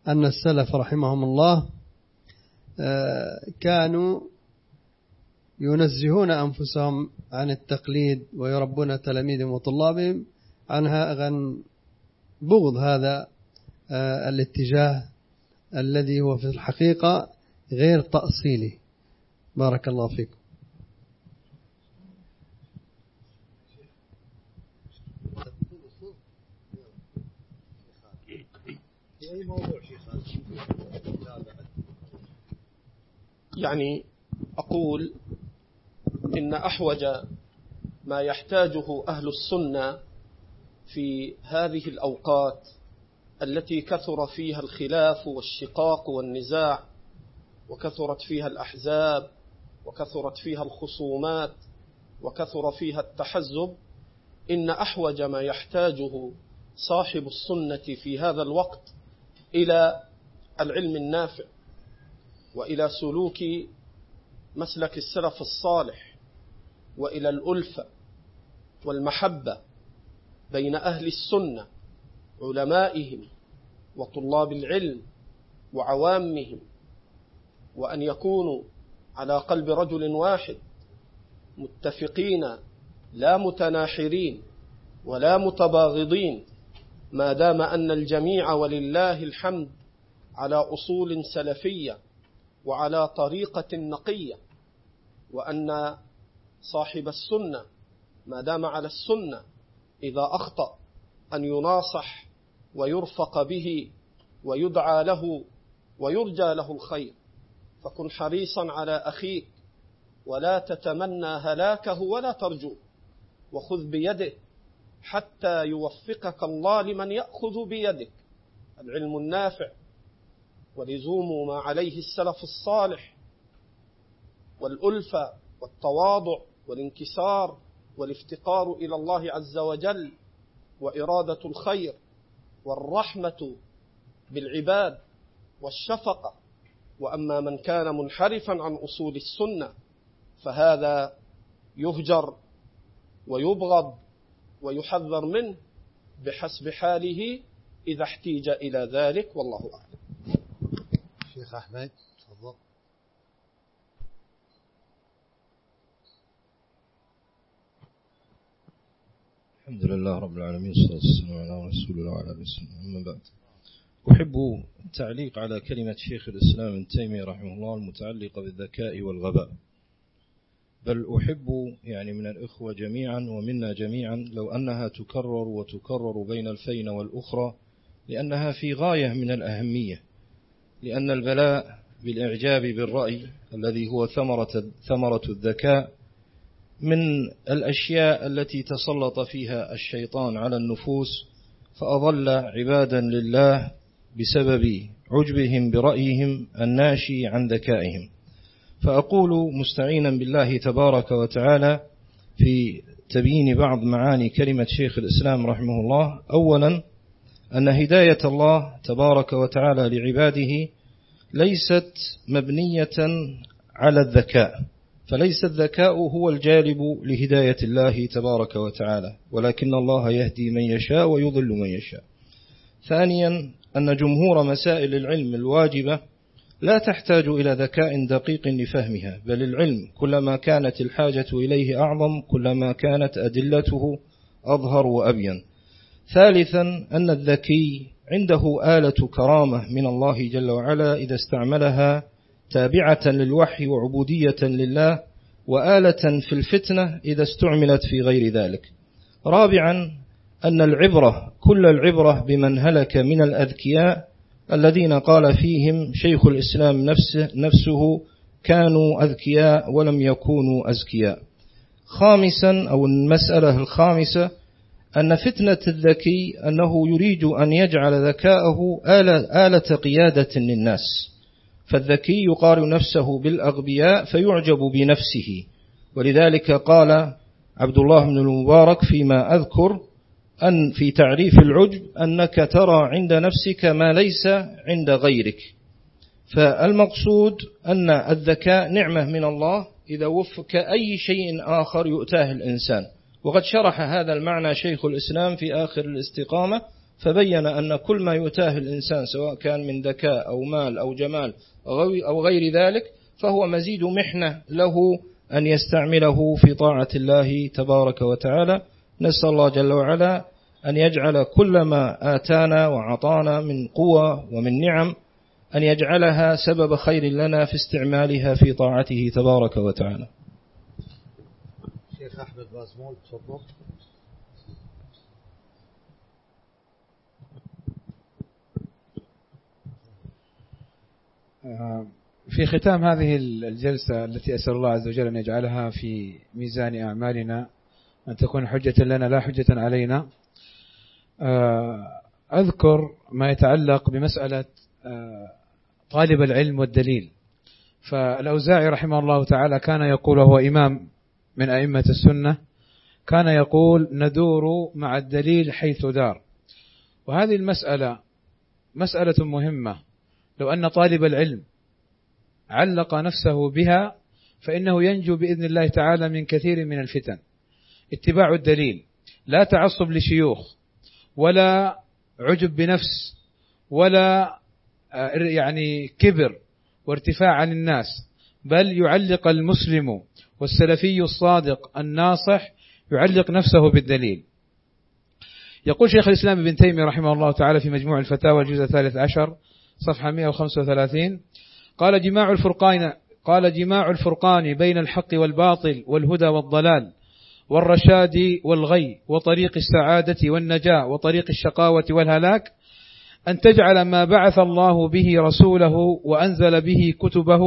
أن السلف رحمهم الله آه، كانوا ينزهون أنفسهم عن التقليد ويربون تلاميذهم وطلابهم عنها عن بغض هذا آه، الاتجاه الذي هو في الحقيقة غير تأصيلي. بارك الله فيكم. يعني أقول إن أحوج ما يحتاجه أهل السنة في هذه الأوقات التي كثر فيها الخلاف والشقاق والنزاع وكثرت فيها الأحزاب وكثرت فيها الخصومات وكثر فيها التحزب إن أحوج ما يحتاجه صاحب السنة في هذا الوقت إلى العلم النافع وإلى سلوك مسلك السلف الصالح. وإلى الألفة والمحبة بين أهل السنة علمائهم وطلاب العلم وعوامهم وأن يكونوا على قلب رجل واحد متفقين لا متناحرين ولا متباغضين ما دام أن الجميع ولله الحمد على أصول سلفية وعلى طريقة نقية وأن صاحب السنة ما دام على السنة إذا أخطأ أن يناصح ويرفق به ويدعى له ويرجى له الخير. فكن حريصا على أخيك ولا تتمنى هلاكه ولا ترجو وخذ بيده حتى يوفقك الله لمن يأخذ بيدك. العلم النافع ولزوم ما عليه السلف الصالح والألفة والتواضع والانكسار والافتقار إلى الله عز وجل وإرادة الخير والرحمة بالعباد والشفقة. وأما من كان منحرفا عن أصول السنة فهذا يهجر ويبغض ويحذر منه بحسب حاله إذا احتيج إلى ذلك والله أعلم. شيخ أحمد تفضل الحمد لله رب العالمين والصلاة والسلام على رسول الله وعلى آله وسلم أما بعد أحب التعليق على كلمة شيخ الإسلام ابن تيمية رحمه الله المتعلقة بالذكاء والغباء. بل أحب يعني من الإخوة جميعا ومنا جميعا لو أنها تكرر وتكرر بين الفين والأخرى لأنها في غاية من الأهمية. لأن البلاء بالإعجاب بالرأي الذي هو ثمرة, ثمرة الذكاء من الأشياء التي تسلط فيها الشيطان على النفوس فأضل عبادا لله بسبب عجبهم برأيهم الناشي عن ذكائهم. فأقول مستعينا بالله تبارك وتعالى في تبيين بعض معاني كلمة شيخ الإسلام رحمه الله. أولا أن هداية الله تبارك وتعالى لعباده ليست مبنية على الذكاء. فليس الذكاء هو الجالب لهداية الله تبارك وتعالى ولكن الله يهدي من يشاء ويضل من يشاء. ثانيا أن جمهور مسائل العلم الواجبة لا تحتاج إلى ذكاء دقيق لفهمها بل العلم كلما كانت الحاجة إليه أعظم كلما كانت أدلته أظهر وأبين. ثالثا أن الذكي عنده آلة كرامة من الله جل وعلا إذا استعملها تابعة للوحي وعبودية لله وآلة في الفتنة إذا استعملت في غير ذلك. رابعا أن العبرة كل العبرة بمن هلك من الأذكياء الذين قال فيهم شيخ الإسلام نفسه, نفسه كانوا أذكياء ولم يكونوا أزكياء خامسا أو المسألة الخامسة أن فتنة الذكي أنه يريد أن يجعل ذكاءه آلة قيادة للناس. فالذكي يقارن نفسه بالأغبياء فيعجب بنفسه. ولذلك قال عبد الله بن المبارك فيما أذكر أن في تعريف العجب أنك ترى عند نفسك ما ليس عند غيرك. فالمقصود أن الذكاء نعمة من الله إذا وفق أي شيء آخر يؤتاه الإنسان. وقد شرح هذا المعنى شيخ الإسلام في آخر الاستقامة فبين أن كل ما يؤتاه الإنسان سواء كان من ذكاء أو مال أو جمال أو غير ذلك فهو مزيد محنة له أن يستعمله في طاعة الله تبارك وتعالى. نسأل الله جل وعلا أن يجعل كل ما آتانا وعطانا من قوة ومن نعم أن يجعلها سبب خير لنا في استعمالها في طاعته تبارك وتعالى. شيخ أحمد بازمول تفضل. في ختام هذه الجلسة التي أسأل الله عز وجل أن يجعلها في ميزان أعمالنا أن تكون حجة لنا لا حجة علينا. أذكر ما يتعلق بمسألة طالب العلم والدليل. فالأوزاعي رحمه الله تعالى كان يقول وهو إمام من أئمة السنة كان يقول ندور مع الدليل حيث دار. وهذه المسألة مسألة مهمة. لو أن طالب العلم علق نفسه بها فإنه ينجو بإذن الله تعالى من كثير من الفتن. اتباع الدليل لا تعصب لشيوخ ولا عجب بنفس ولا آه، يعني كبر وارتفاع عن الناس بل يعلق المسلم والسلفي الصادق الناصح يعلق نفسه بالدليل. يقول شيخ الإسلام ابن تيمية رحمه الله تعالى في مجموع الفتاوى الجزء الثالث عشر صفحة 135 قال جماع الفرقان قال جماع الفرقان بين الحق والباطل والهدى والضلال والرشاد والغي وطريق السعادة والنجاة وطريق الشقاوة والهلاك. أن تجعل ما بعث الله به رسوله وأنزل به كتبه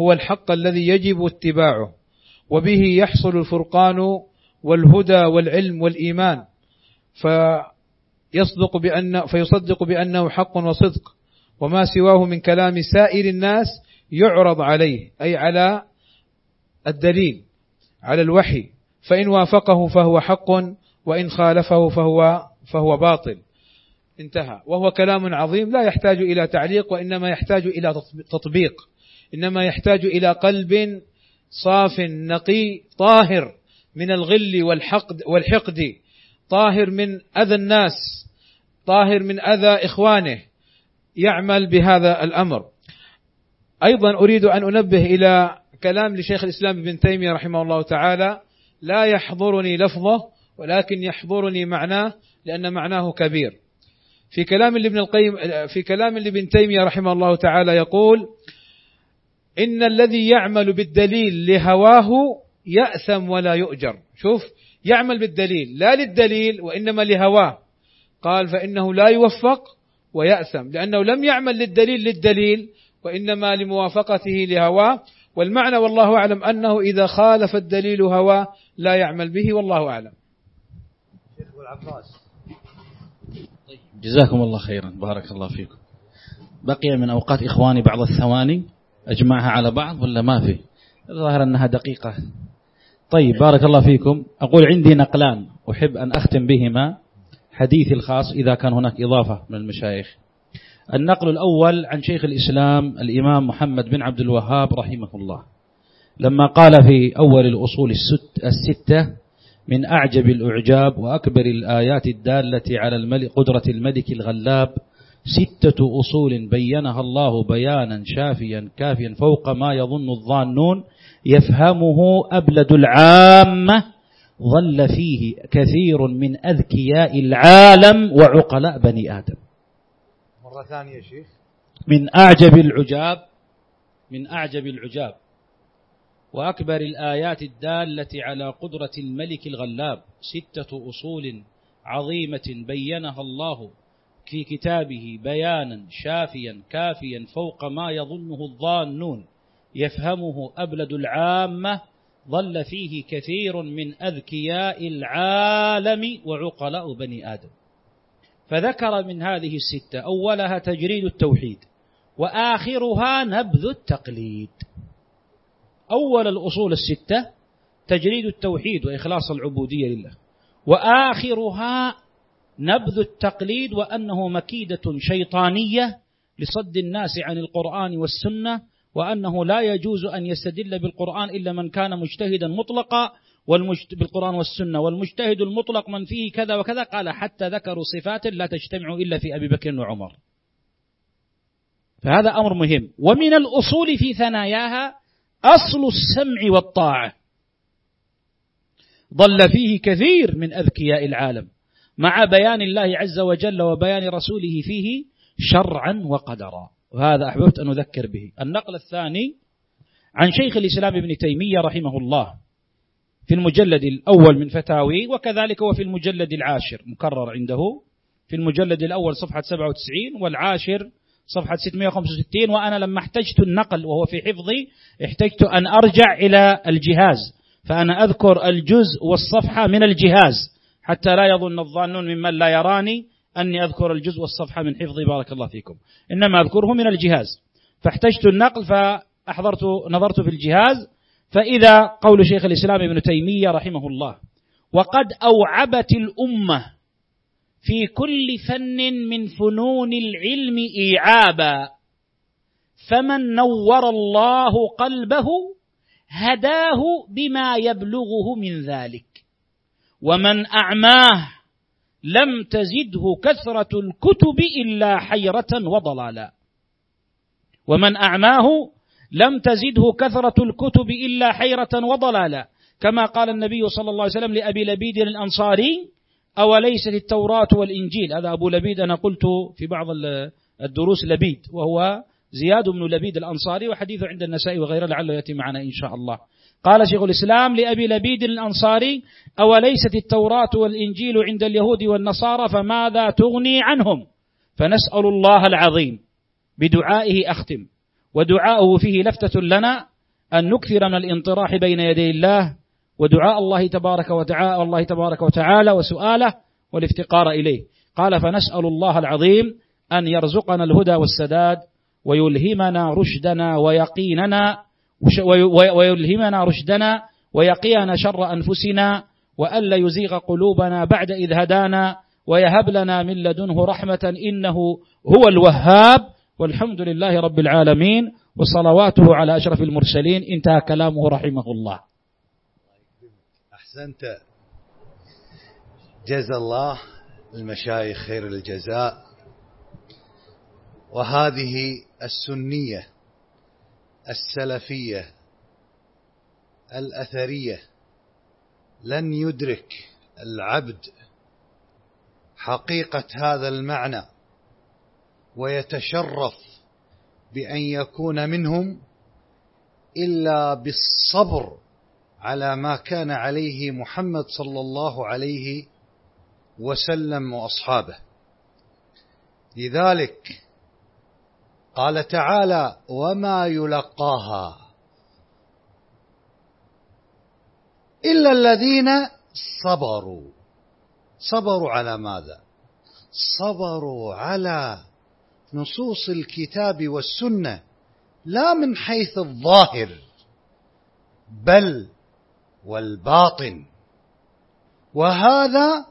هو الحق الذي يجب اتباعه وبه يحصل الفرقان والهدى والعلم والإيمان. فيصدق بأن فيصدق بأنه حق وصدق. وما سواه من كلام سائر الناس يعرض عليه أي على الدليل على الوحي. فإن وافقه فهو حق وإن خالفه فهو فهو باطل. انتهى. وهو كلام عظيم لا يحتاج إلى تعليق وإنما يحتاج إلى تطبيق إنما يحتاج إلى قلب صاف نقي طاهر من الغل والحقد والحقد طاهر من أذى الناس طاهر من أذى إخوانه. يعمل بهذا الأمر. أيضا أريد أن أنبه إلى كلام لشيخ الإسلام ابن تيمية رحمه الله تعالى لا يحضرني لفظه ولكن يحضرني معناه لأن معناه كبير. في كلام لابن القيم في كلام لابن تيمية رحمه الله تعالى يقول إن الذي يعمل بالدليل لهواه يأثم ولا يؤجر. شوف يعمل بالدليل لا للدليل وإنما لهواه. قال فإنه لا يوفق ويأثم لأنه لم يعمل للدليل للدليل وإنما لموافقته لهواه. والمعنى والله أعلم أنه إذا خالف الدليل هواه لا يعمل به والله أعلم. شيخ العباس. جزاكم الله خيرا. بارك الله فيكم. بقي من أوقات إخواني بعض الثواني. أجمعها على بعض ولا ما في؟ الظاهر أنها دقيقة. طيب بارك الله فيكم. أقول عندي نقلان أحب أن أختم بهما. حديثي الخاص إذا كان هناك إضافة من المشايخ. النقل الأول عن شيخ الإسلام الإمام محمد بن عبد الوهاب رحمه الله. لما قال في أول الأصول الستة من أعجب الأعجاب وأكبر الآيات الدالة على الملك قدرة الملك الغلاب ستة أصول بينها الله بيانا شافيا كافيا فوق ما يظن الظانون يفهمه أبلد العامة ظل فيه كثير من أذكياء العالم وعقلاء بني آدم. مرة ثانية شيخ. من أعجب العجاب من أعجب العجاب وأكبر الآيات الدالة على قدرة الملك الغلاب ستة أصول عظيمة بينها الله في كتابه بيانا شافيا كافيا فوق ما يظنه الظانون يفهمه أبلد العامة ظل فيه كثير من أذكياء العالم وعقلاء بني آدم. فذكر من هذه الستة أولها تجريد التوحيد وآخرها نبذ التقليد. أول الأصول الستة تجريد التوحيد وإخلاص العبودية لله وآخرها نبذ التقليد وأنه مكيدة شيطانية لصد الناس عن القرآن والسنة وأنه لا يجوز أن يستدل بالقرآن إلا من كان مجتهدا مطلقا والمجت... بالقرآن والسنة. والمجتهد المطلق من فيه كذا وكذا قال حتى ذكروا صفات لا تجتمع إلا في أبي بكر وعمر. فهذا أمر مهم. ومن الأصول في ثناياها أصل السمع والطاعة. ضل فيه كثير من أذكياء العالم. مع بيان الله عز وجل وبيان رسوله فيه شرعا وقدرا. وهذا أحببت أن أذكر به. النقل الثاني عن شيخ الإسلام ابن تيمية رحمه الله في المجلد الأول من فتاوي وكذلك هو في المجلد العاشر مكرر عنده في المجلد الأول صفحة 97 والعاشر صفحة 665 وأنا لما احتجت النقل وهو في حفظي احتجت أن أرجع إلى الجهاز فأنا أذكر الجزء والصفحة من الجهاز حتى لا يظن الظانون ممن لا يراني أني أذكر الجزء والصفحة من حفظي بارك الله فيكم. إنما أذكره من الجهاز. فاحتجت النقل فأحضرت نظرت في الجهاز فإذا قول شيخ الإسلام ابن تيمية رحمه الله وقد أوعبت الأمة في كل فن من فنون العلم إيعابا فمن نور الله قلبه هداه بما يبلغه من ذلك. ومن أعماه لم تزده كثرة الكتب إلا حيرة وضلالا. ومن أعماه لم تزده كثرة الكتب إلا حيرة وضلالا. كما قال النبي صلى الله عليه وسلم لأبي لبيد الأنصاري أوليست التوراة والإنجيل؟ هذا أبو لبيد أنا قلت في بعض الدروس لبيد وهو زياد بن لبيد الأنصاري وحديثه عند النسائي وغيره لعله يأتي معنا إن شاء الله. قال شيخ الإسلام لأبي لبيد الأنصاري أوليست التوراة والإنجيل عند اليهود والنصارى فماذا تغني عنهم؟ فنسأل الله العظيم بدعائه أختم. ودعاؤه فيه لفتة لنا أن نكثر من الانطراح بين يدي الله ودعاء الله تبارك وتعالى الله تبارك وتعالى وسؤاله والافتقار إليه. قال فنسأل الله العظيم أن يرزقنا الهدى والسداد ويلهمنا رشدنا ويقيننا ويلهمنا رشدنا ويقينا شر أنفسنا وألا يزيغ قلوبنا بعد إذ هدانا ويهب لنا من لدنه رحمة إنه هو الوهاب والحمد لله رب العالمين وصلواته على أشرف المرسلين. انتهى كلامه رحمه الله. أحسنت. جزا الله المشايخ خير الجزاء. وهذه السنية السلفية الأثرية لن يدرك العبد حقيقة هذا المعنى ويتشرف بأن يكون منهم إلا بالصبر على ما كان عليه محمد صلى الله عليه وسلم وأصحابه. لذلك قال تعالى وما يلقاها إلا الذين صبروا. صبروا على ماذا؟ صبروا على نصوص الكتاب والسنة لا من حيث الظاهر بل والباطن. وهذا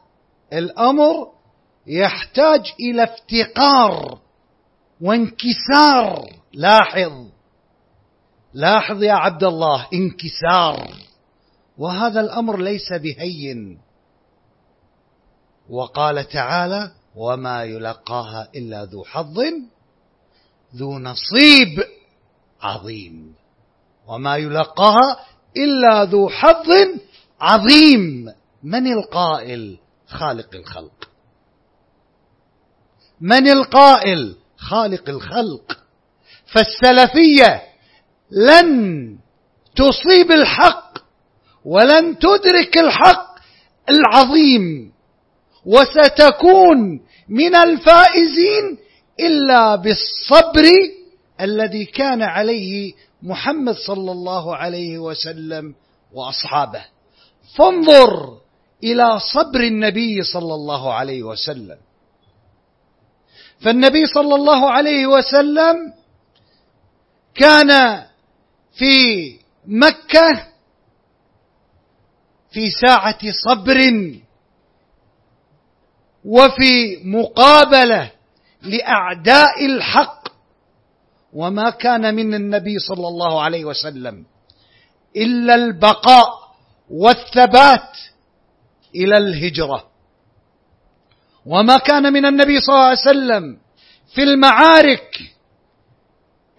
الأمر يحتاج إلى افتقار وانكسار. لاحظ. لاحظ يا عبد الله انكسار. وهذا الأمر ليس بهين. وقال تعالى وما يلقاها إلا ذو حظ ذو نصيب عظيم. وما يلقاها إلا ذو حظ عظيم. من القائل؟ خالق الخلق. من القائل؟ خالق الخلق. فالسلفية لن تصيب الحق ولن تدرك الحق العظيم وستكون من الفائزين إلا بالصبر الذي كان عليه محمد صلى الله عليه وسلم وأصحابه. فانظر إلى صبر النبي صلى الله عليه وسلم. فالنبي صلى الله عليه وسلم كان في مكة في ساعة صبر وفي مقابلة لأعداء الحق وما كان من النبي صلى الله عليه وسلم إلا البقاء والثبات إلى الهجرة. وما كان من النبي صلى الله عليه وسلم في المعارك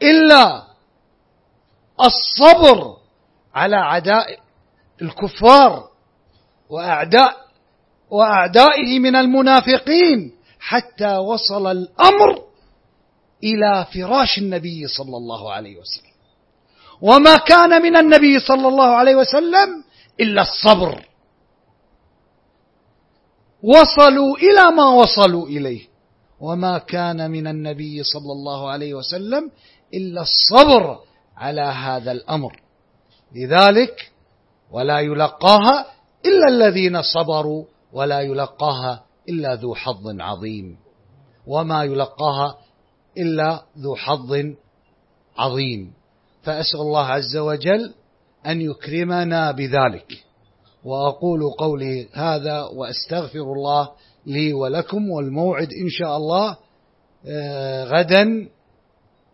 إلا الصبر على عداء الكفار واعداء وأعدائه من المنافقين حتى وصل الأمر إلى فراش النبي صلى الله عليه وسلم. وما كان من النبي صلى الله عليه وسلم إلا الصبر. وصلوا إلى ما وصلوا إليه. وما كان من النبي صلى الله عليه وسلم إلا الصبر على هذا الأمر. لذلك ولا يلقاها إلا الذين صبروا ولا يلقاها إلا ذو حظ عظيم. وما يلقاها إلا ذو حظ عظيم. فأسأل الله عز وجل أن يكرمنا بذلك. وأقول قولي هذا وأستغفر الله لي ولكم والموعد إن شاء الله آه، غدا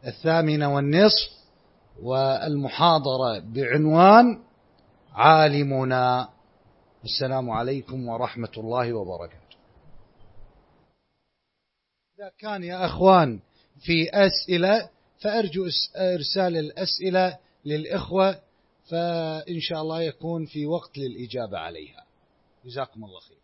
الثامنه والنصف والمحاضرة بعنوان عالمنا. السلام عليكم ورحمة الله وبركاته. إذا كان يا أخوان في أسئلة فأرجو إرسال الأسئلة للإخوة فإن شاء الله يكون في وقت للإجابة عليها. جزاكم الله خير.